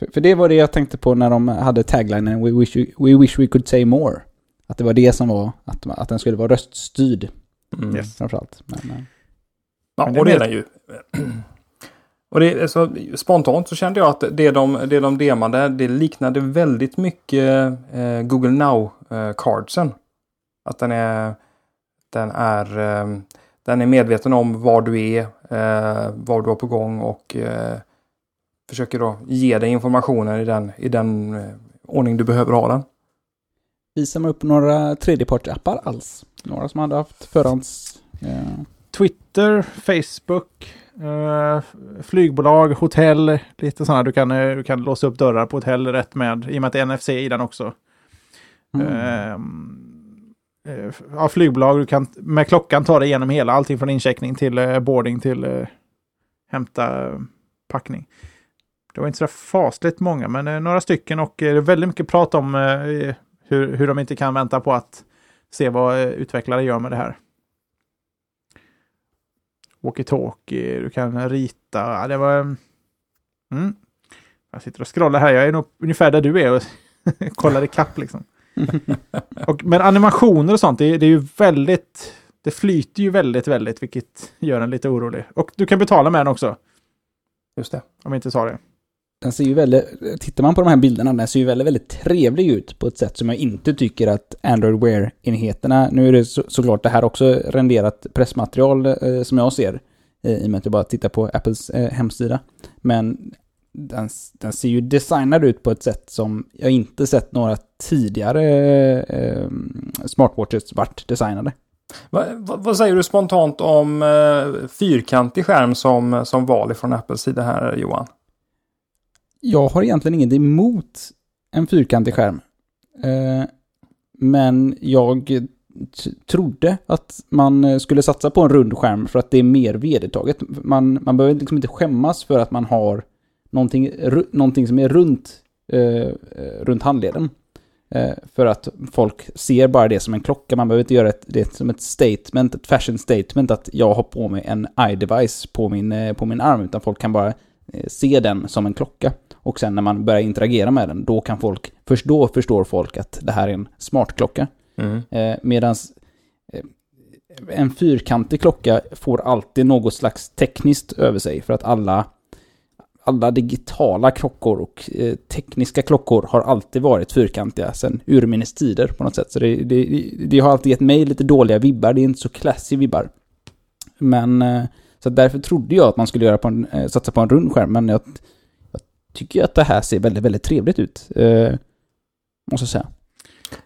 För, för det var det jag tänkte på när de hade taglinen We wish we, we, wish we could say more. Att det var det som var, att, att den skulle vara röststyrd Mm. Yes. framförallt. Men, eh, Ja, Men det och det är är den ju. Och det, är så, spontant så kände jag att det de, det de demade, det liknade väldigt mycket eh, Google Now-cardsen. att den är, den är, eh, den är medveten om var du är, eh, vad du har på gång och eh, försöker då ge dig informationen i den, i den eh, ordning du behöver ha den. Visar man upp några tredjepartsappar alls? Några som hade haft förhands... Eh, Twitter, Facebook, eh, flygbolag, hotell, lite sådana. Du kan, eh, du kan låsa upp dörrar på hotell rätt med, i och med att det är NFC i den också. mm. Eh, ja, flygbolag, du kan med klockan ta dig igenom hela, allting från incheckning till boarding till hämta packning. Det var inte så fasligt många, men eh, några stycken och eh, det är väldigt mycket prat om eh, hur, hur de inte kan vänta på att se vad utvecklare gör med det här. Walkie-talkie, du kan rita. Det var... Mm. Jag sitter och scrollar här. Jag är nog ungefär där du är och kollar ikapp liksom. och, men animationer och sånt, det, det är ju väldigt... Det flyter ju väldigt, väldigt, vilket gör en lite orolig. Och du kan betala med den också, Just det. om jag inte sa det. Den ser ju väldigt, tittar man på de här bilderna, den ser ju väldigt, väldigt trevlig ut på ett sätt som jag inte tycker att Android Wear-enheterna, nu är det så, såklart det här också renderat pressmaterial eh, som jag ser, eh, i och med att jag bara tittar på Apples eh, hemsida. Men den, den ser ju designad ut på ett sätt som jag inte sett några tidigare eh, smartwatches vart designade. Va, va, vad säger du spontant om eh, fyrkantig skärm som, som val från Apples sida här Johan? Jag har egentligen inget emot en fyrkantig skärm. Eh, men jag trodde att man eh, skulle satsa på en rund skärm för att det är mer vedertaget. Man, man behöver liksom inte skämmas för att man har någonting, någonting som är runt, eh, eh, runt handleden. Eh, för att folk ser bara det som en klocka. Man behöver inte göra ett, det som ett statement, ett fashion statement, att jag har på mig en iDevice på min, eh, på min arm. Utan folk kan bara se den som en klocka. Och sen när man börjar interagera med den, då kan folk, först då förstår folk att det här är en smartklocka. Mm. Eh, Medan en fyrkantig klocka får alltid något slags tekniskt över sig för att alla, alla digitala klockor och eh, tekniska klockor har alltid varit fyrkantiga sedan urminnes tider på något sätt. Så det, det, det har alltid gett mig lite dåliga vibbar, det är inte så classy vibbar. Men eh, så därför trodde jag att man skulle göra på en, eh, satsa på en rund skärm, men jag, jag tycker att det här ser väldigt, väldigt trevligt ut. Eh, måste jag säga.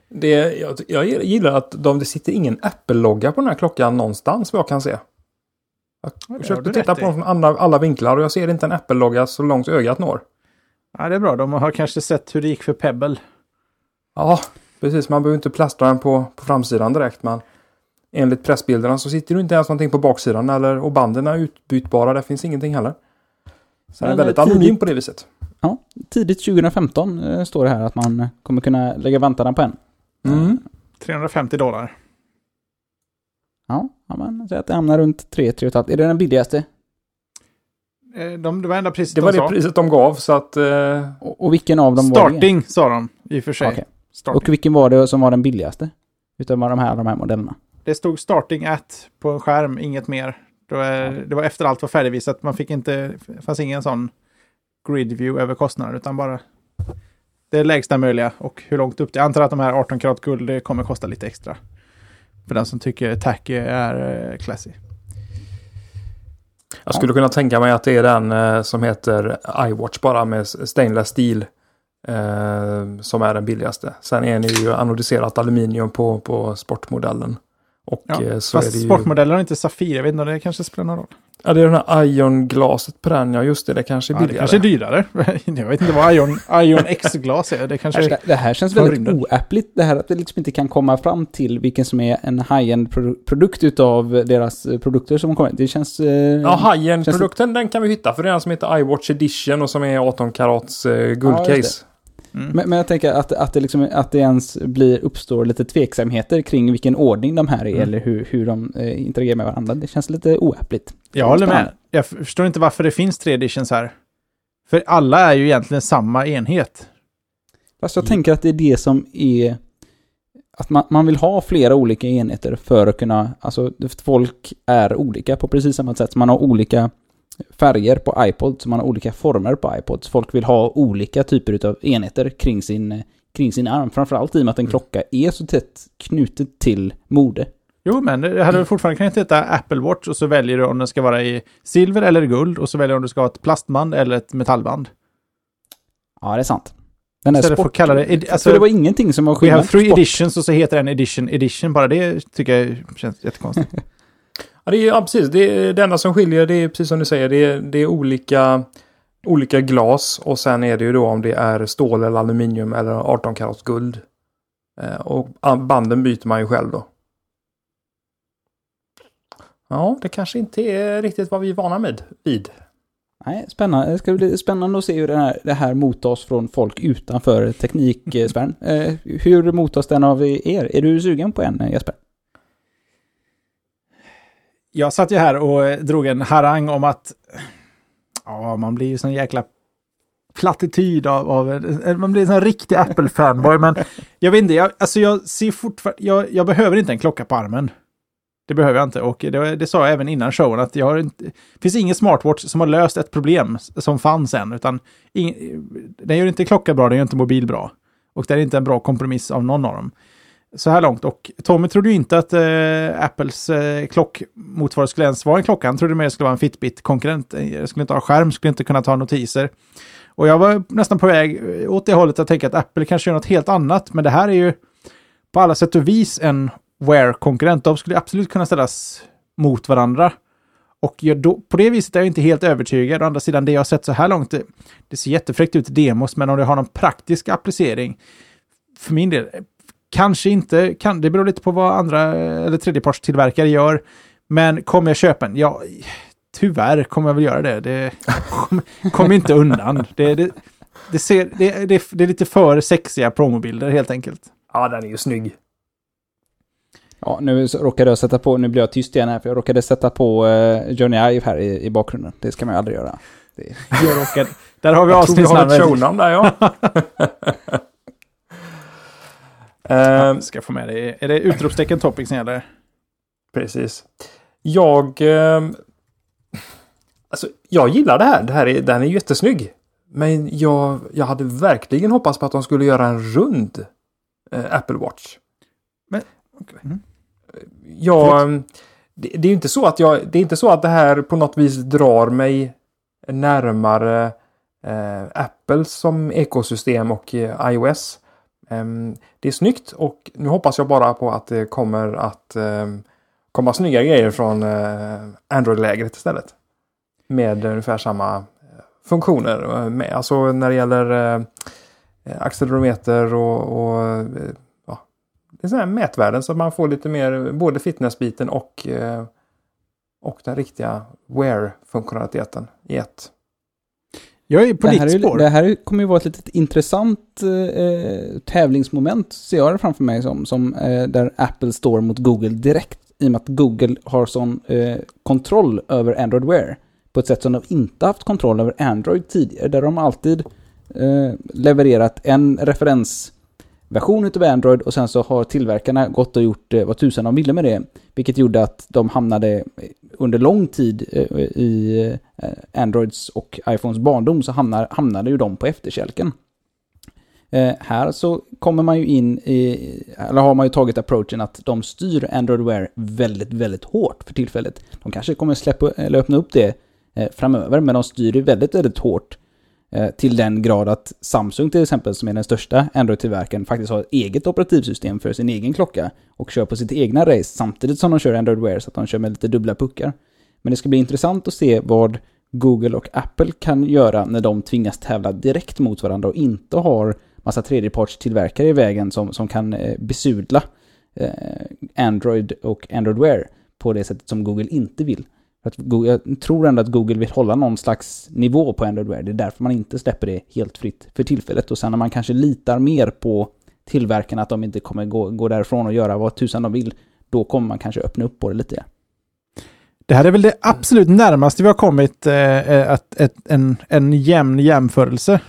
Det, jag, jag gillar att de, det sitter ingen Apple-logga på den här klockan någonstans vad jag kan se. Jag försökte titta på i. dem från alla, alla vinklar och jag ser inte en Apple-logga så långt ögat når. Ja, det är bra. De har kanske sett hur det gick för Pebble. Ja, precis. Man behöver inte plastra den på, på framsidan direkt. Men enligt pressbilderna så sitter det inte ens någonting på baksidan. Eller, och banden är utbytbara. Det finns ingenting heller. Så den är väldigt tidigt- anonym på det viset. Ja, tidigt 2015 eh, står det här att man eh, kommer kunna lägga vantarna på en. Mm. 350 dollar. Ja, ja men säg att det hamnar runt 3 3 5 Är det den billigaste? Eh, De, det var enda priset Det var de det sa. priset de gav så att... Eh, Och, och vilken av dem var det? Starting sa de i och för sig. Okej. Starting. Och vilken var det som var den billigaste? Utav de här, de här modellerna? Det stod starting at på en skärm, inget mer. Då är, det var efter allt var färdigvisat. Man fick inte, det fanns ingen sån grid view över kostnader, utan bara det lägsta möjliga och hur långt upp det. Jag antar att de här 18 karat guld det kommer kosta lite extra. För den som tycker tacky är eh, classy. jag skulle kunna tänka mig att det är den eh, som heter iWatch bara med stainless steel. Eh, som är den billigaste. Sen är det ju anodiserat aluminium på, på sportmodellen. Och Ja, eh, så är Fast det ju... sportmodeller har inte Safir, jag vet inte om det kanske spelar någon roll. Ja, det är den här Ion-glaset på den. Ja, just det. Det kanske är Ja, det billigare. kanske är dyrare. jag vet inte vad Ion, Ion X-glas är. Det kanske Det, det här känns väldigt rymden. oäppligt. Det här att det liksom inte kan komma fram till vilken som är en high-end produ- produkt utav deras eh, produkter som kommer. Det känns... Eh, Ja, high-end Känns det- den kan vi hitta. För det är den som heter iWatch Edition och som är 18 karats eh, guldcase. Ja, Mm. Men, men jag tänker att, att, det liksom, att det ens blir, uppstår lite tveksamheter kring vilken ordning de här är Mm. eller hur, hur de eh, interagerar med varandra. Det känns lite oäppligt. Jag håller med. Jag förstår inte varför det finns tre editions här. För alla är ju egentligen samma enhet. Fast jag tänker att det är det som är... Att man, man vill ha flera olika enheter för att kunna... Alltså, folk är olika på precis samma sätt. Man har olika färger på iPods, man har olika former på iPods. Folk vill ha olika typer av enheter kring sin, kring sin arm. Framförallt i och med att en klocka är så tätt knutet till mode. Jo, men det hade väl fortfarande kunnat heta Apple Watch och så väljer du om den ska vara i silver eller guld och så väljer du om du ska ha ett plastband eller ett metallband. Ja, det är sant. Den där Istället för att sport... kalla det... ed- Alltså, det var ingenting som var We skillnad. have three Sport- editions och så heter den edition edition. Bara det tycker jag känns jättekonstigt. Ja, det är, ja, precis. Det, är, det enda som skiljer det är precis som du säger. Det är, det är olika, olika glas och sen är det ju då om det är stål eller aluminium eller 18 karats guld. Eh, och banden byter man ju själv då. Ja, det kanske inte är riktigt vad vi är vana med vid. Nej, spännande. Det ska bli spännande att se hur det här, det här mottas från folk utanför tekniksfären. Eh, hur mottas den av er? Är du sugen på en, Jesper? Jag satt ju här och eh, drog en harang om att ja, man blir ju sån jäkla plattityd av, av eh, man blir en sån riktig Apple-fanboy. men jag vet inte, jag, alltså jag ser fortfarande, jag, jag behöver inte en klocka på armen. Det behöver jag inte och det, det sa jag även innan showen att jag har inte, det finns ingen smartwatch som har löst ett problem som fanns än, utan ing, den gör inte klocka bra, den gör inte mobil bra. Och det är inte en bra kompromiss av någon av dem så här långt. Och Tommy trodde ju inte att eh, Apples eh, klockmotsvarighet skulle ens vara en klocka. Han trodde mer det skulle vara en Fitbit-konkurrent. Det skulle inte ha skärm, skulle inte kunna ta notiser. Och jag var nästan på väg eh, åt det hållet att tänka att Apple kanske gör något helt annat. Men det här är ju på alla sätt och vis en Wear-konkurrent. De skulle absolut kunna ställas mot varandra. Och jag då, på det viset är jag inte helt övertygad. Å andra sidan, det jag har sett så här långt, det, det ser jättefräckt ut i demos, men om det har någon praktisk applicering, för min del, Kanske inte, kan, det beror lite på vad andra eller tredjepartstillverkare gör. Men kommer jag köpa en? Ja, tyvärr kommer jag väl göra det. Det kommer kom inte undan. Det, det, det, ser, det, det, det är lite för sexiga promobilder helt enkelt. Ja, den är ju snygg. Ja, nu råkade jag sätta på, nu blir jag tyst igen här, för jag råkade sätta på uh, Johnny Ive här i, i bakgrunden. Det ska man ju aldrig göra. Det... Jag råkade, där har vi Jag tror vi har ett avsnittsnamnet. shownamn där ja. Ehm, Ska få med det. Är det utropstecken topics som gäller? Precis. Jag... Eh, alltså, jag gillar det här. det här är, den är jättesnygg. Men jag, jag hade verkligen hoppats på att de skulle göra en rund eh, Apple Watch. Men, okej. Mm. Jag, det, det är inte så att jag... Det är inte så att det här på något vis drar mig närmare eh, Apple som ekosystem och eh, iOS. Ehm, det är snyggt och nu hoppas jag bara på att det kommer att ehm, komma snygga grejer från eh, Android-lägret istället. Med ungefär samma eh, funktioner. Eh, alltså när det gäller accelerometer och, och ja, det är sådana här mätvärden så att man får lite mer både fitnessbiten och, och den riktiga wear-funktionaliteten i ett. Jag är på det, ditt är, spår. det här kommer ju vara ett litet intressant eh, tävlingsmoment, ser jag det framför mig som, som eh, där Apple står mot Google direkt. I och med att Google har sån eh, kontroll över Android Wear. På ett sätt som de inte haft kontroll över Android tidigare. Där de alltid eh, levererat en version utav Android och sen så har tillverkarna gått och gjort eh, vad tusan de ville med det. Vilket gjorde att de hamnade eh, under lång tid eh, i Androids och iPhones barndom så hamnar, hamnade ju de på efterkälken. Här så kommer man ju in i, eller har man ju tagit approachen att de styr Android Wear väldigt, väldigt hårt för tillfället. De kanske kommer släppa, eller öppna upp det framöver, men de styr det väldigt, väldigt hårt Eh, till den grad att Samsung till exempel, som är den största Android-tillverkaren, faktiskt har ett eget operativsystem för sin egen klocka och kör på sitt egna race samtidigt som de kör Android Wear, så att de kör med lite dubbla puckar. Men det ska bli intressant att se vad Google och Apple kan göra när de tvingas tävla direkt mot varandra och inte har massa tredjepartstillverkare i vägen som, som kan eh, besudla eh, Android och Android Wear på det sättet som Google inte vill. Att Google, jag tror ändå att Google vill hålla någon slags nivå på Android Wear. Det är därför man inte släpper det helt fritt för tillfället. Och sen när man kanske litar mer på tillverkarna att de inte kommer gå, gå därifrån och göra vad tusan de vill, då kommer man kanske öppna upp på det lite. Det här är väl det absolut närmaste vi har kommit eh, eh att, ett, en, en jämn jämförelse.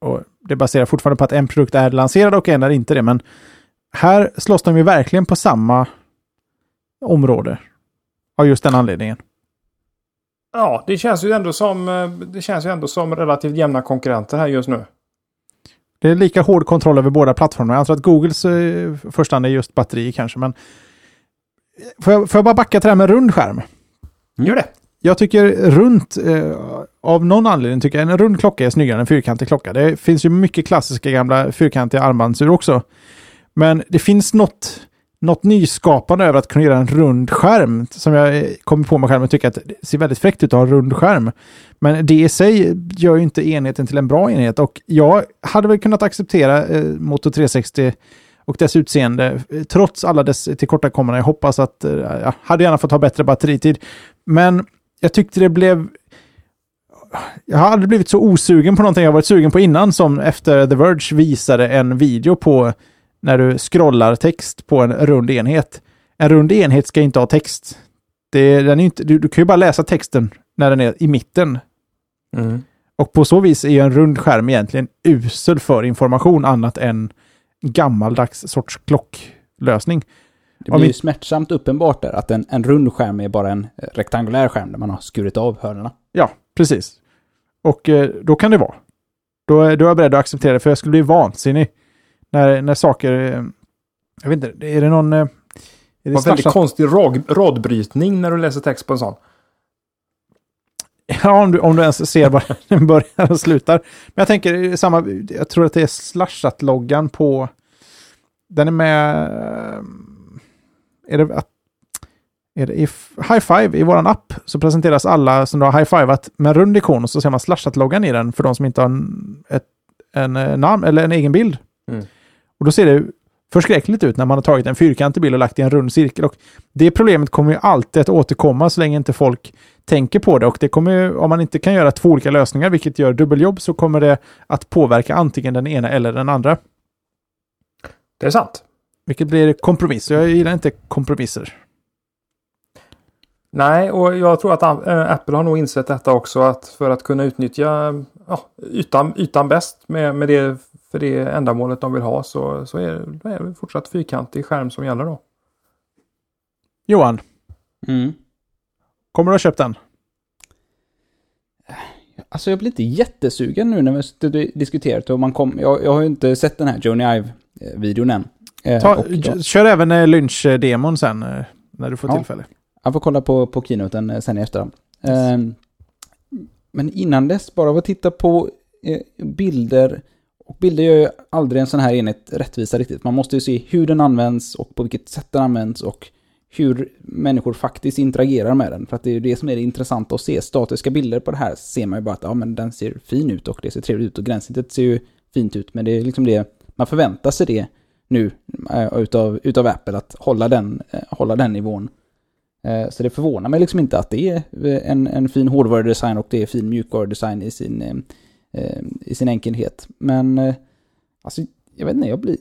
Och det baserar fortfarande på att en produkt är lanserad och en är inte det. Men här slåss de ju verkligen på samma område. Av just den anledningen. Ja, det känns ju ändå som, eh, det känns ju ändå som relativt jämna konkurrenter här just nu. Det är lika hård kontroll över båda plattformarna. Jag tror att Googles eh, första är just batteri kanske, men får, jag, får jag bara backa till det här med rund skärm? Gör det. Jag tycker runt, eh, av någon anledning tycker jag en rund klocka är snyggare än en fyrkantig klocka. Det finns ju mycket klassiska gamla fyrkantiga armbandsur också. Men det finns något, något nyskapande över att kunna göra en rund skärm som jag kommer på mig själv och tycker att det ser väldigt fräckt ut att ha en rund skärm. Men det i sig gör ju inte enheten till en bra enhet och jag hade väl kunnat acceptera eh, Moto 360 och dess utseende, eh, trots alla dess tillkortakommanden. Jag hoppas att, eh, jag hade gärna fått ha bättre batteritid. Men jag tyckte det blev... Jag har aldrig blivit så osugen på någonting jag varit sugen på innan som efter The Verge visade en video på när du scrollar text på en rund enhet. En rund enhet ska inte ha text. Det, den är inte, du, du kan ju bara läsa texten när den är i mitten. Mm. Och på så vis är ju en rund skärm egentligen usel för information annat än gammaldags sorts klocklösning. Det blir ju smärtsamt uppenbart där att en, en rund skärm är bara en eh, rektangulär skärm där man har skurit av hörnorna. Ja, precis. Och eh, då kan det vara. Då, är- då är jag beredd att acceptera det, för jag skulle bli vansinnig när, när saker... eh, Jag vet inte, är det någon... eh, Är Det var väldigt konstig rad, radbrytning när du läser text på en sån. Ja, om du, om du ens ser var den börjar och slutar. Men jag tänker, är samma, jag tror att det är slashat-loggan på... Den är med... eh, Är det att... Är det i High Five, i våran app, så presenteras alla som du har high-fivat med en rund ikon och så ser man slashat-loggan i den för de som inte har en, ett, en eh, namn eller en egen bild. Mm. Och då ser det förskräckligt ut när man har tagit en fyrkantig bild och lagt i en rund cirkel. Och det problemet kommer ju alltid att återkomma så länge inte folk tänker på det och det kommer ju, om man inte kan göra två olika lösningar, vilket gör dubbeljobb, så kommer det att påverka antingen den ena eller den andra. Det är sant. Vilket blir kompromiss. Jag gillar inte kompromisser. Nej, och jag tror att äh, Apple har nog insett detta också att för att kunna utnyttja ja, ytan, ytan bäst med, med det, för det ändamålet de vill ha så, så är det är det fortsatt fyrkantig skärm som gäller då. Johan, Mm. kommer du ha köpt den? Alltså jag blir inte jättesugen nu när vi diskuterat och man kom, jag, jag har ju inte sett den här Joni Ive-videon än. Eh, Ta, och kör även eh, Lynch-demon sen eh, när du får Ja. tillfälle. jag får kolla på, på keynoten sen i efterhand. Eh, men innan dess, bara av att titta på bilder, och bilder gör ju aldrig en sån här enhet rättvisa riktigt. Man måste ju se hur den används och på vilket sätt den används och hur människor faktiskt interagerar med den. För att det är ju det som är det intressanta att se. Statiska bilder på det här ser man ju bara att ja, men den ser fin ut och det ser trevligt ut och gränssnittet ser ju fint ut. Men det är liksom det, man förväntar sig det nu äh, utav, utav Apple, att hålla den, äh, hålla den nivån. Eh, så det förvånar mig liksom inte att det är en, en fin hårdvarudesign och det är fin mjukvarudesign i sin, Eh, i sin enkelhet. Men eh, alltså, jag vet inte, jag blir,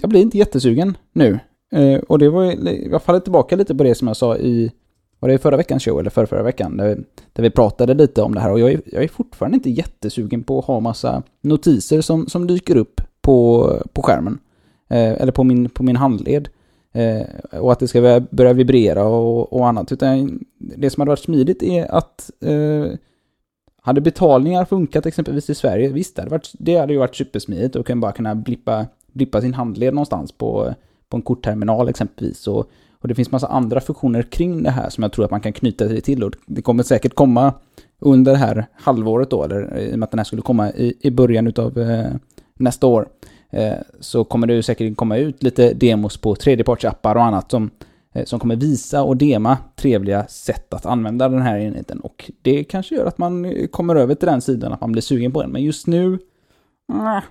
jag blir inte jättesugen nu. Eh, och det var, jag faller tillbaka lite på det som jag sa i, var det förra veckans show eller förra, förra veckan? Där, där vi pratade lite om det här och jag är, jag är fortfarande inte jättesugen på att ha massa notiser som, som dyker upp på, på skärmen. Eller på min, på min handled. Och att det ska börja- börja vibrera och, och annat. Utan det som hade varit smidigt är att eh, hade betalningar funkat exempelvis i Sverige, visst det hade, varit, det hade ju varit supersmidigt och kan bara kunna blippa, blippa sin handled någonstans på, på en kortterminal exempelvis. Och, och det finns massa andra funktioner kring det här som jag tror att man kan knyta det till och det kommer säkert komma under det här halvåret då, eller i och med att den här skulle komma i, i början utav eh, nästa år eh, så kommer det ju säkert komma ut lite demos på tredjepartsappar och annat som, Eh, som kommer visa och dema trevliga sätt att använda den här enheten. Och det kanske gör att man eh, kommer över till den sidan, att man blir sugen på den. Men just nu, äh,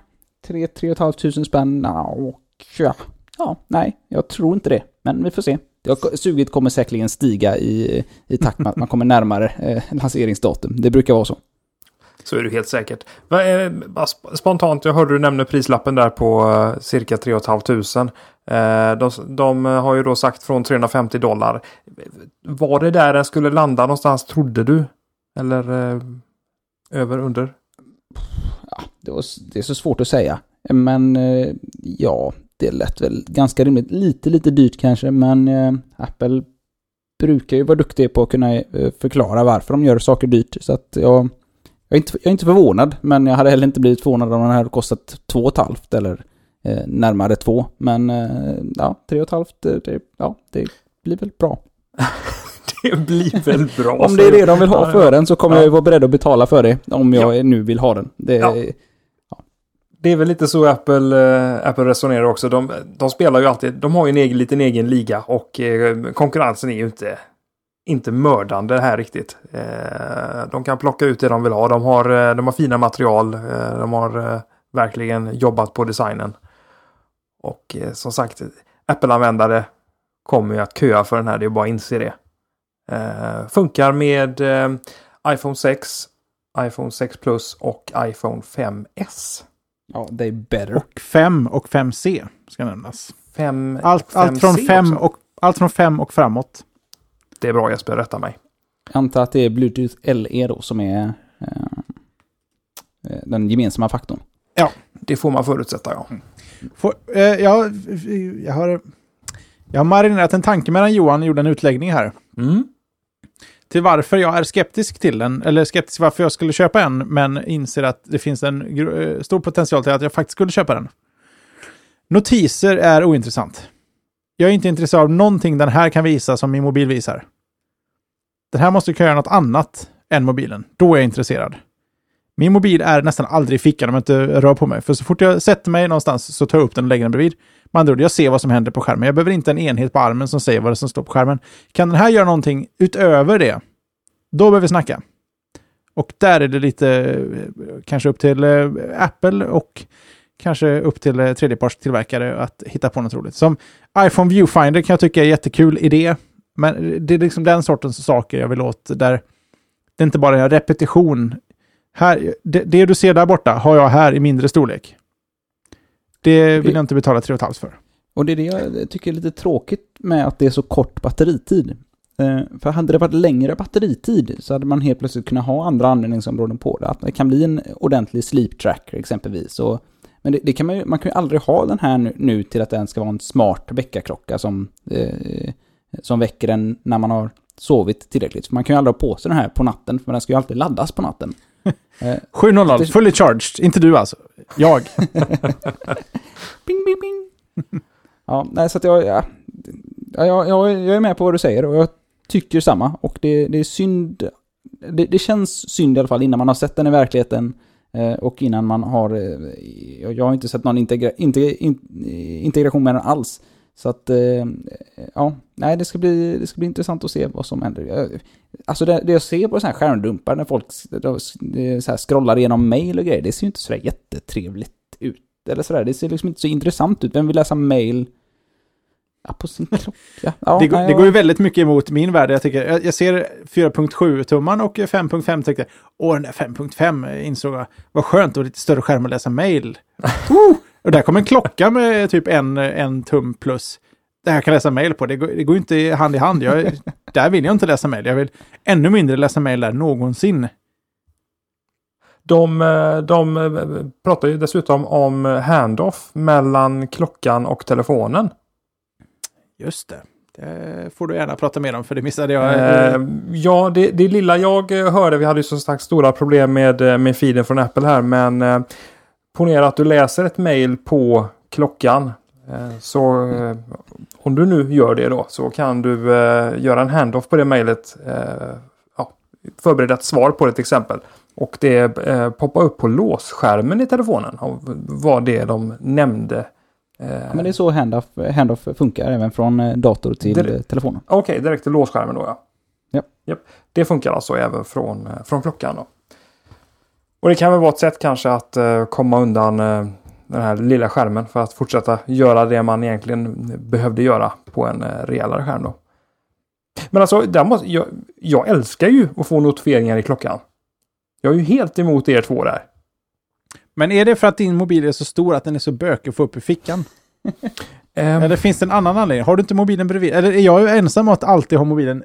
3 tusen spänn, nja, och ja, ja, nej, jag tror inte det. Men vi får se. Jag- Suget kommer säkerligen stiga i, i takt med att man kommer närmare eh, lanseringsdatum. Det brukar vara så. Så är det helt säkert. Spontant, jag hörde du nämna prislappen där på eh, cirka 3 500. Eh, de, de eh, har ju då sagt från 350 dollar. Var det där den skulle landa någonstans, trodde du? Eller över, under? ja, det, var, det är så svårt att säga. Men ja, det lät väl ganska rimligt. Lite, lite dyrt kanske, men Apple brukar ju vara duktig på att kunna förklara varför de gör saker dyrt. Så att jag, jag, är inte, jag är inte förvånad, men jag hade heller inte blivit förvånad om den hade kostat två och ett halvt eller eh, närmare två. Men eh, ja, tre och ett halvt, eh, det, ja, det blir väl bra. Det blir väl bra. Om det är det de vill ha Ja, för den så kommer Ja. jag ju vara beredd att betala för det. Om jag nu vill ha den. Det, Ja. Det är väl lite så Apple, eh, Apple resonerar också. De, de spelar ju alltid, de har ju en egen, liten egen liga och eh, konkurrensen är ju inte, inte mördande här riktigt. Eh, de kan plocka ut det de vill ha. De har, eh, de har fina material. Eh, de har verkligen jobbat på designen. Och som sagt, Apple-användare kommer ju att köa för den här. Det är bara att inse det. Funkar med iPhone 6, iPhone 6 Plus och iPhone 5S. ja, they better. Och 5 och 5C ska nämnas. 5, Allt, allt, från 5C 5 också. och, allt från 5 och framåt. Det är bra Jesper, rätta mig. Jag antar att det är Bluetooth LE då som är eh, eh, den gemensamma faktorn. Det får man förutsätta ja. Får, eh, jag, jag, har, jag har marinerat en tanke medan Johan gjorde en utläggning här. Mm. Till varför jag är skeptisk till den, eller skeptisk varför jag skulle köpa en, men inser att det finns en gr- eh, stor potential till att jag faktiskt skulle köpa den. Notiser är ointressant. Jag är inte intresserad av någonting den här kan visa som min mobil visar. Den här måste kunna göra något annat än mobilen. Då är jag intresserad. Min mobil är nästan aldrig i fickan om jag inte rör på mig. För så fort jag sätter mig någonstans så tar jag upp den och lägger den bredvid. Med andra ord, jag ser vad som händer på skärmen. Jag behöver inte en enhet på armen som säger vad det som står på skärmen. Kan den här göra någonting utöver det, då behöver vi snacka. Och där är det lite eh, kanske upp till eh, Apple och kanske upp till eh, tredjepartstillverkare att hitta på något roligt. Som iPhone Viewfinder kan jag tycka är en jättekul idé. Men det är liksom den sortens saker jag vill åt där det inte bara är repetition. Här, det, det du ser där borta har jag här i mindre storlek. Det vill jag inte betala 3,5 för. Och det är det jag tycker är lite tråkigt med att det är så kort batteritid. Eh, För hade det varit längre batteritid så hade man helt plötsligt kunnat ha andra användningsområden på det. Att det kan bli en ordentlig sleep tracker exempelvis. Och, men det, det kan man, ju, man kan ju aldrig ha den här nu, nu till att den ska vara en smart väckarklocka som, eh, som väcker en när man har sovit tillräckligt. För man kan ju aldrig ha på sig den här på natten, för den ska ju alltid laddas på natten. Eh, 700, Det- fully charged. Inte du alltså. Jag. Bing, bing, bing. ja, nej, så att jag, ja, ja, jag, jag, jag är med på vad du säger och jag tycker samma. Och det, det är synd, det, det känns synd i alla fall innan man har sett den i verkligheten eh, och innan man har, eh, jag har inte sett någon integra, inte, in, integration med den alls. Så att, eh, ja, nej det ska, bli, det ska bli intressant att se vad som händer. Alltså det, det jag ser på sådana här skärmdumpar när folk så här scrollar igenom mail och grejer, det ser ju inte sådär jättetrevligt ut. Eller sådär, det ser liksom inte så intressant ut. Vem vill läsa mail ja, på sin klocka? Ja, Det, går- nej, det går ju väldigt mycket emot min värld. Jag, tycker, jag, jag ser 4.7-tumman och 5.5 tänkte åh den där 5.5 insåg jag, vad skönt och lite större skärm att läsa mail. oh! Och där kommer en klocka med typ en, en tum plus. Där jag kan läsa mail på. Det går, det går inte hand i hand. Jag, där vill jag inte läsa mail. Jag vill ännu mindre läsa mail där någonsin. De, eh, de eh, pratar ju dessutom om handoff mellan klockan och telefonen. Just det. Det får du gärna prata mer om för det missade jag. Eh, ja, det, det lilla jag eh, hörde, vi hade ju som sagt stora problem med, med feeden från Apple här, men ponera att du läser ett mail på klockan. Eh, så eh, om du nu gör det då så kan du eh, göra en handoff på det mejlet. Ja, förbereda ett svar på det till exempel. Och det poppar upp på låsskärmen i telefonen. Var det de nämnde. Ja, men det är så handoff, handoff funkar även från dator till eh, telefonen. Okej, direkt till låsskärmen då ja. Ja. Japp. Det funkar alltså även från, från klockan då. Och det kan väl vara ett sätt kanske att eh, komma undan eh, den här lilla skärmen för att fortsätta göra det man egentligen behövde göra på en eh, rejälare skärm då. Men alltså, där måste, jag, jag älskar ju att få notifieringar i klockan. Jag är ju helt emot er två där. Men är det för att din mobil är så stor att den är så bökig att få upp i fickan? Ehm, Eller finns det en annan anledning? Har du inte mobilen bredvid? Eller är jag ensam om att alltid ha mobilen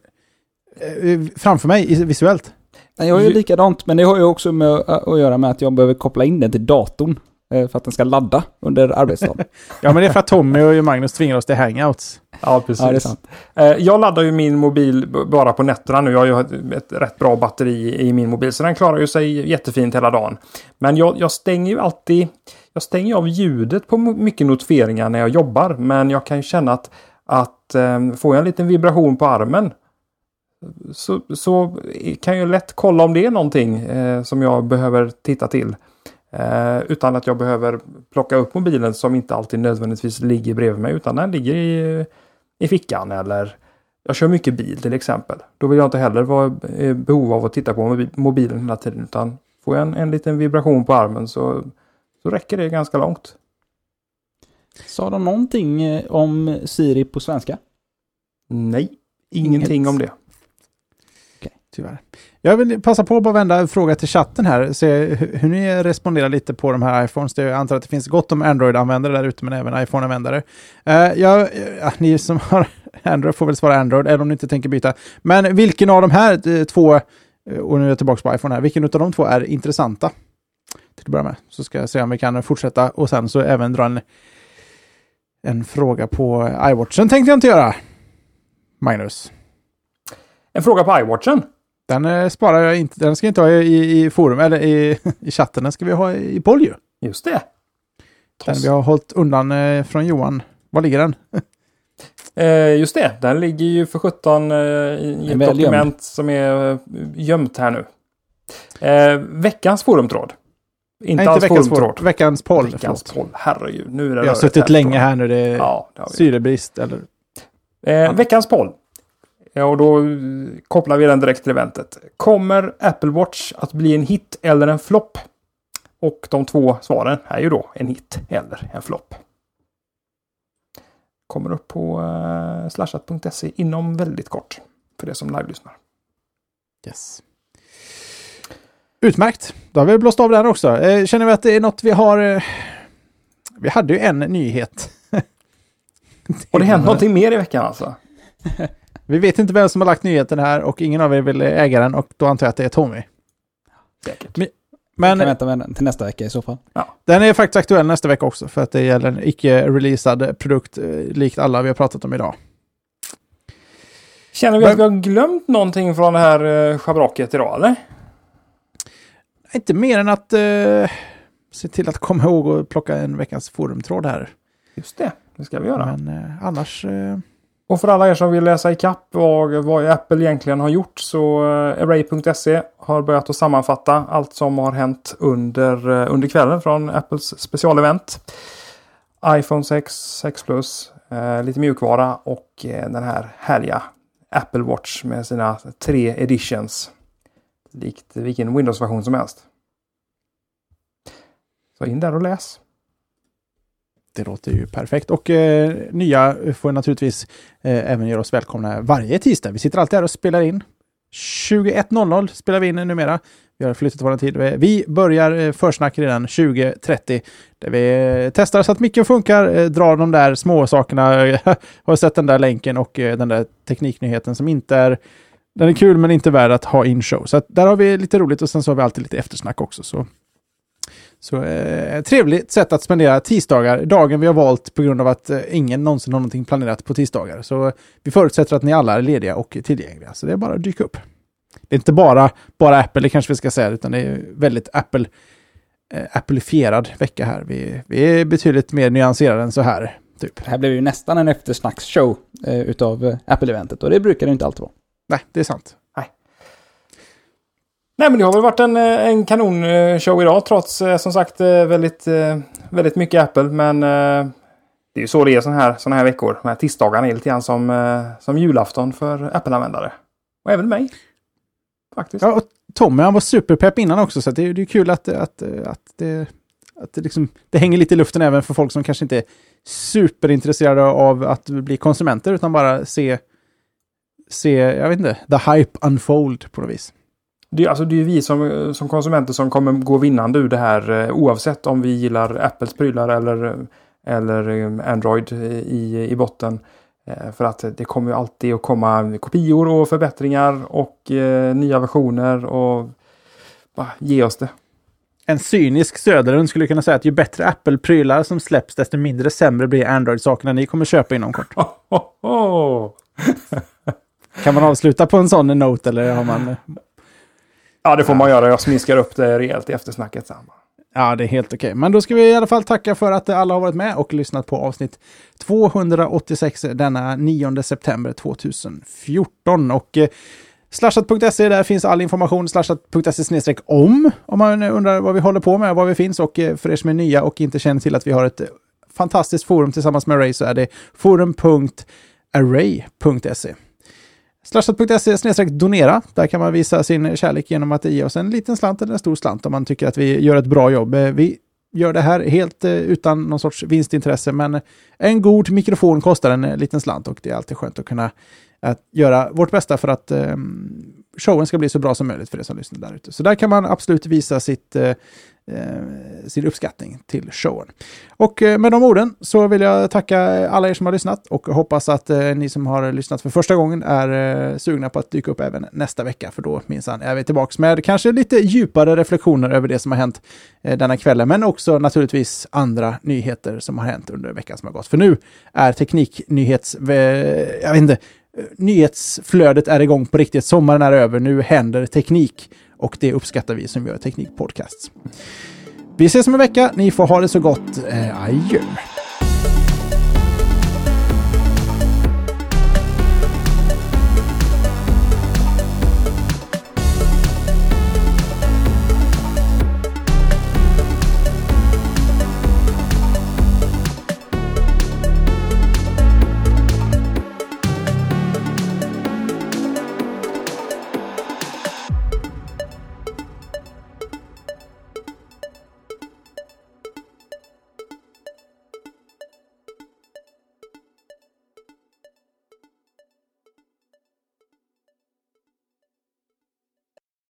framför mig visuellt? Nej, jag Ju- likadant, men det har ju också med, att göra med att jag behöver koppla in den till datorn eh, för att den ska ladda under arbetsdagen. Ja, men det är för att Tommy och Magnus tvingar oss till hangouts. Ja, precis. Ja, det är sant. Eh, Jag laddar ju min mobil bara på nätterna nu. Jag har ju ett- rätt bra batteri i min mobil, så den klarar ju sig jättefint hela dagen. Men jag, jag stänger ju alltid... Jag stänger av ljudet på mycket notifieringar när jag jobbar, men jag kan ju känna att att eh, får jag en liten vibration på armen så, så kan jag lätt kolla om det är någonting eh, som jag behöver titta till. Eh, utan att jag behöver plocka upp mobilen som inte alltid nödvändigtvis ligger bredvid mig utan den ligger i, i fickan eller jag kör mycket bil till exempel. Då vill jag inte heller vara i behov av att titta på mobilen hela tiden utan får jag en, en liten vibration på armen så, så räcker det ganska långt. Sa de någonting eh, om Siri på svenska? Nej, ingenting Inget. om det. Tyvärr. Jag vill passa på att bara vända en fråga till chatten här. Se hur ni responderar lite på de här iPhones. Jag antar att det finns gott om Android-användare där ute, men även iPhone-användare. Eh, uh, ja, ja, ni som har Android får väl svara Android, även om ni inte tänker byta. Men vilken av de här eh, två, eh, och nu är jag tillbaka på iPhone här, vilken av de två är intressanta? Till att börja med. Så ska jag se om vi kan fortsätta och sen så även dra en, en fråga på iWatchen tänkte jag inte göra. Magnus. En fråga på iWatchen? Den eh, sparar jag inte. Den ska jag inte ha i, i forum eller i, i chatten. Den ska vi ha i poll ju. Just det. Den vi har hållit undan eh, från Johan. Var ligger den? eh, just det. Den ligger ju för 17 eh, i ett dokument gömd. som är eh, gömt här nu. Eh, veckans forumtråd. Inte, Nej, inte veckans forumtråd. Veckans poll. Veckans poll. Herregud. Nu är det Vi har suttit länge här nu. Det är ja, det syrebrist eller... Eh, veckans poll. Och då kopplar vi den direkt till eventet. Kommer Apple Watch att bli en hit eller en flopp? Och de två svaren är ju då en hit eller en flopp. Kommer upp på uh, slashat.se inom väldigt kort. För det som live-lyssnar. Yes. Utmärkt. Då har vi blåst av den också. Eh, känner vi att det är något vi har... Eh, vi hade ju en nyhet. Har det hänt någonting mer i veckan alltså? Vi vet inte vem som har lagt nyheten här och ingen av er vill äga den och då antar jag att det är Tommy. Säkert. Men, men kan vänta med den till nästa vecka i så fall. Ja. Den är faktiskt aktuell nästa vecka också för att det gäller en icke-releasad produkt eh, likt alla vi har pratat om idag. Känner vi men, att vi har glömt någonting från det här eh, schabraket idag eller? Inte mer än att uh, se till att komma ihåg att plocka en veckans forumtråd här. Just det, det ska vi göra. Men uh, annars... Uh, och för alla er som vill läsa ikapp vad, vad Apple egentligen har gjort så eh, Array.se har börjat att sammanfatta allt som har hänt under, eh, under kvällen från Apples specialevent. iPhone 6, 6 Plus, eh, lite mjukvara och eh, den här härliga Apple Watch med sina tre editions. Likt vilken Windows-version som helst. Så in där och läs. Det låter ju perfekt. Och eh, nya får naturligtvis eh, även göra oss välkomna varje tisdag. Vi sitter alltid här och spelar in. 21.00 spelar vi in numera. Vi har flyttat vår tid. Eh, vi börjar eh, försnack redan 20.30 där vi eh, testar så att micken funkar, eh, drar de där små sakerna. Har sett den där länken och eh, den där tekniknyheten som inte är den är kul men inte värd att ha in show. Så där har vi lite roligt och sen så har vi alltid lite eftersnack också. Så så eh, trevligt sätt att spendera tisdagar, dagen vi har valt på grund av att eh, ingen någonsin har någonting planerat på tisdagar. Så vi förutsätter att ni alla är lediga och tillgängliga, så det är bara att dyka upp. Det är inte bara, bara Apple, det kanske vi ska säga, utan det är väldigt Apple, eh, Applefierad vecka här. Vi, vi är betydligt mer nyanserade än så här. Typ. Det här blev ju nästan en eftersnacksshow eh, utav eh, Apple-eventet och det brukar det inte alltid vara. Nej, det är sant. Nej men det har väl varit en, eh, en kanonshow eh, idag trots eh, som sagt väldigt, väldigt mycket Apple. Men det är ju så det är sådana här, såna här veckor. De här tisdagarna är lite grann som, som julafton för Apple-användare. Och även mig. Faktiskt. Ja, och Tommy han var superpepp innan också så det är, det är kul att, att, att, det, att det, liksom, det hänger lite i luften även för folk som kanske inte är superintresserade av att bli konsumenter utan bara se, se jag vet inte, the hype unfold på något vis. Det, är, alltså, det är vi som, som konsumenter som kommer gå vinnande ur det här eh, oavsett om vi gillar Apples prylar eller, eller eh, Android i, i botten. Eh, för att det kommer ju alltid att komma kopior och förbättringar och eh, nya versioner och bara ge oss det. En cynisk Söderlund skulle kunna säga att ju bättre Apple-prylar som släpps desto mindre sämre blir Android-sakerna ni kommer köpa inom kort. kan man avsluta på en sån note eller har man Ja, det får man göra. Jag smiskar upp det rejält i eftersnacket. Sen. Ja, det är helt okej. Men då ska vi i alla fall tacka för att alla har varit med och lyssnat på avsnitt 286 denna 9 september 2014. Och eh, Slashat.se, där finns all information. Slashat.se om, om man undrar vad vi håller på med, var vi finns. Och eh, för er som är nya och inte känner till att vi har ett eh, fantastiskt forum tillsammans med Array så är det forum.array.se. Slashat.se donera. Där kan man visa sin kärlek genom att ge oss en liten slant eller en stor slant om man tycker att vi gör ett bra jobb. Eh, vi gör det här helt eh, utan någon sorts vinstintresse, men en god mikrofon kostar en eh, liten slant och det är alltid skönt att kunna att göra vårt bästa för att ehm, showen ska bli så bra som möjligt för er som lyssnar där ute. Så där kan man absolut visa sitt Eh, sin uppskattning till showen. Och eh, med de orden så vill jag tacka alla er som har lyssnat och hoppas att eh, ni som har lyssnat för första gången är eh, sugna på att dyka upp även nästa vecka, för då minsann är vi tillbaka med kanske lite djupare reflektioner över det som har hänt eh, denna kvällen, men också naturligtvis andra nyheter som har hänt under veckan som har gått. För nu är tekniknyhets... Eh, jag vet inte, nyhetsflödet är igång på riktigt. Sommaren är över, nu händer teknik och det uppskattar vi som gör Teknikpodcasts. Vi ses om en vecka. Ni får ha det så gott. Eh, adjö!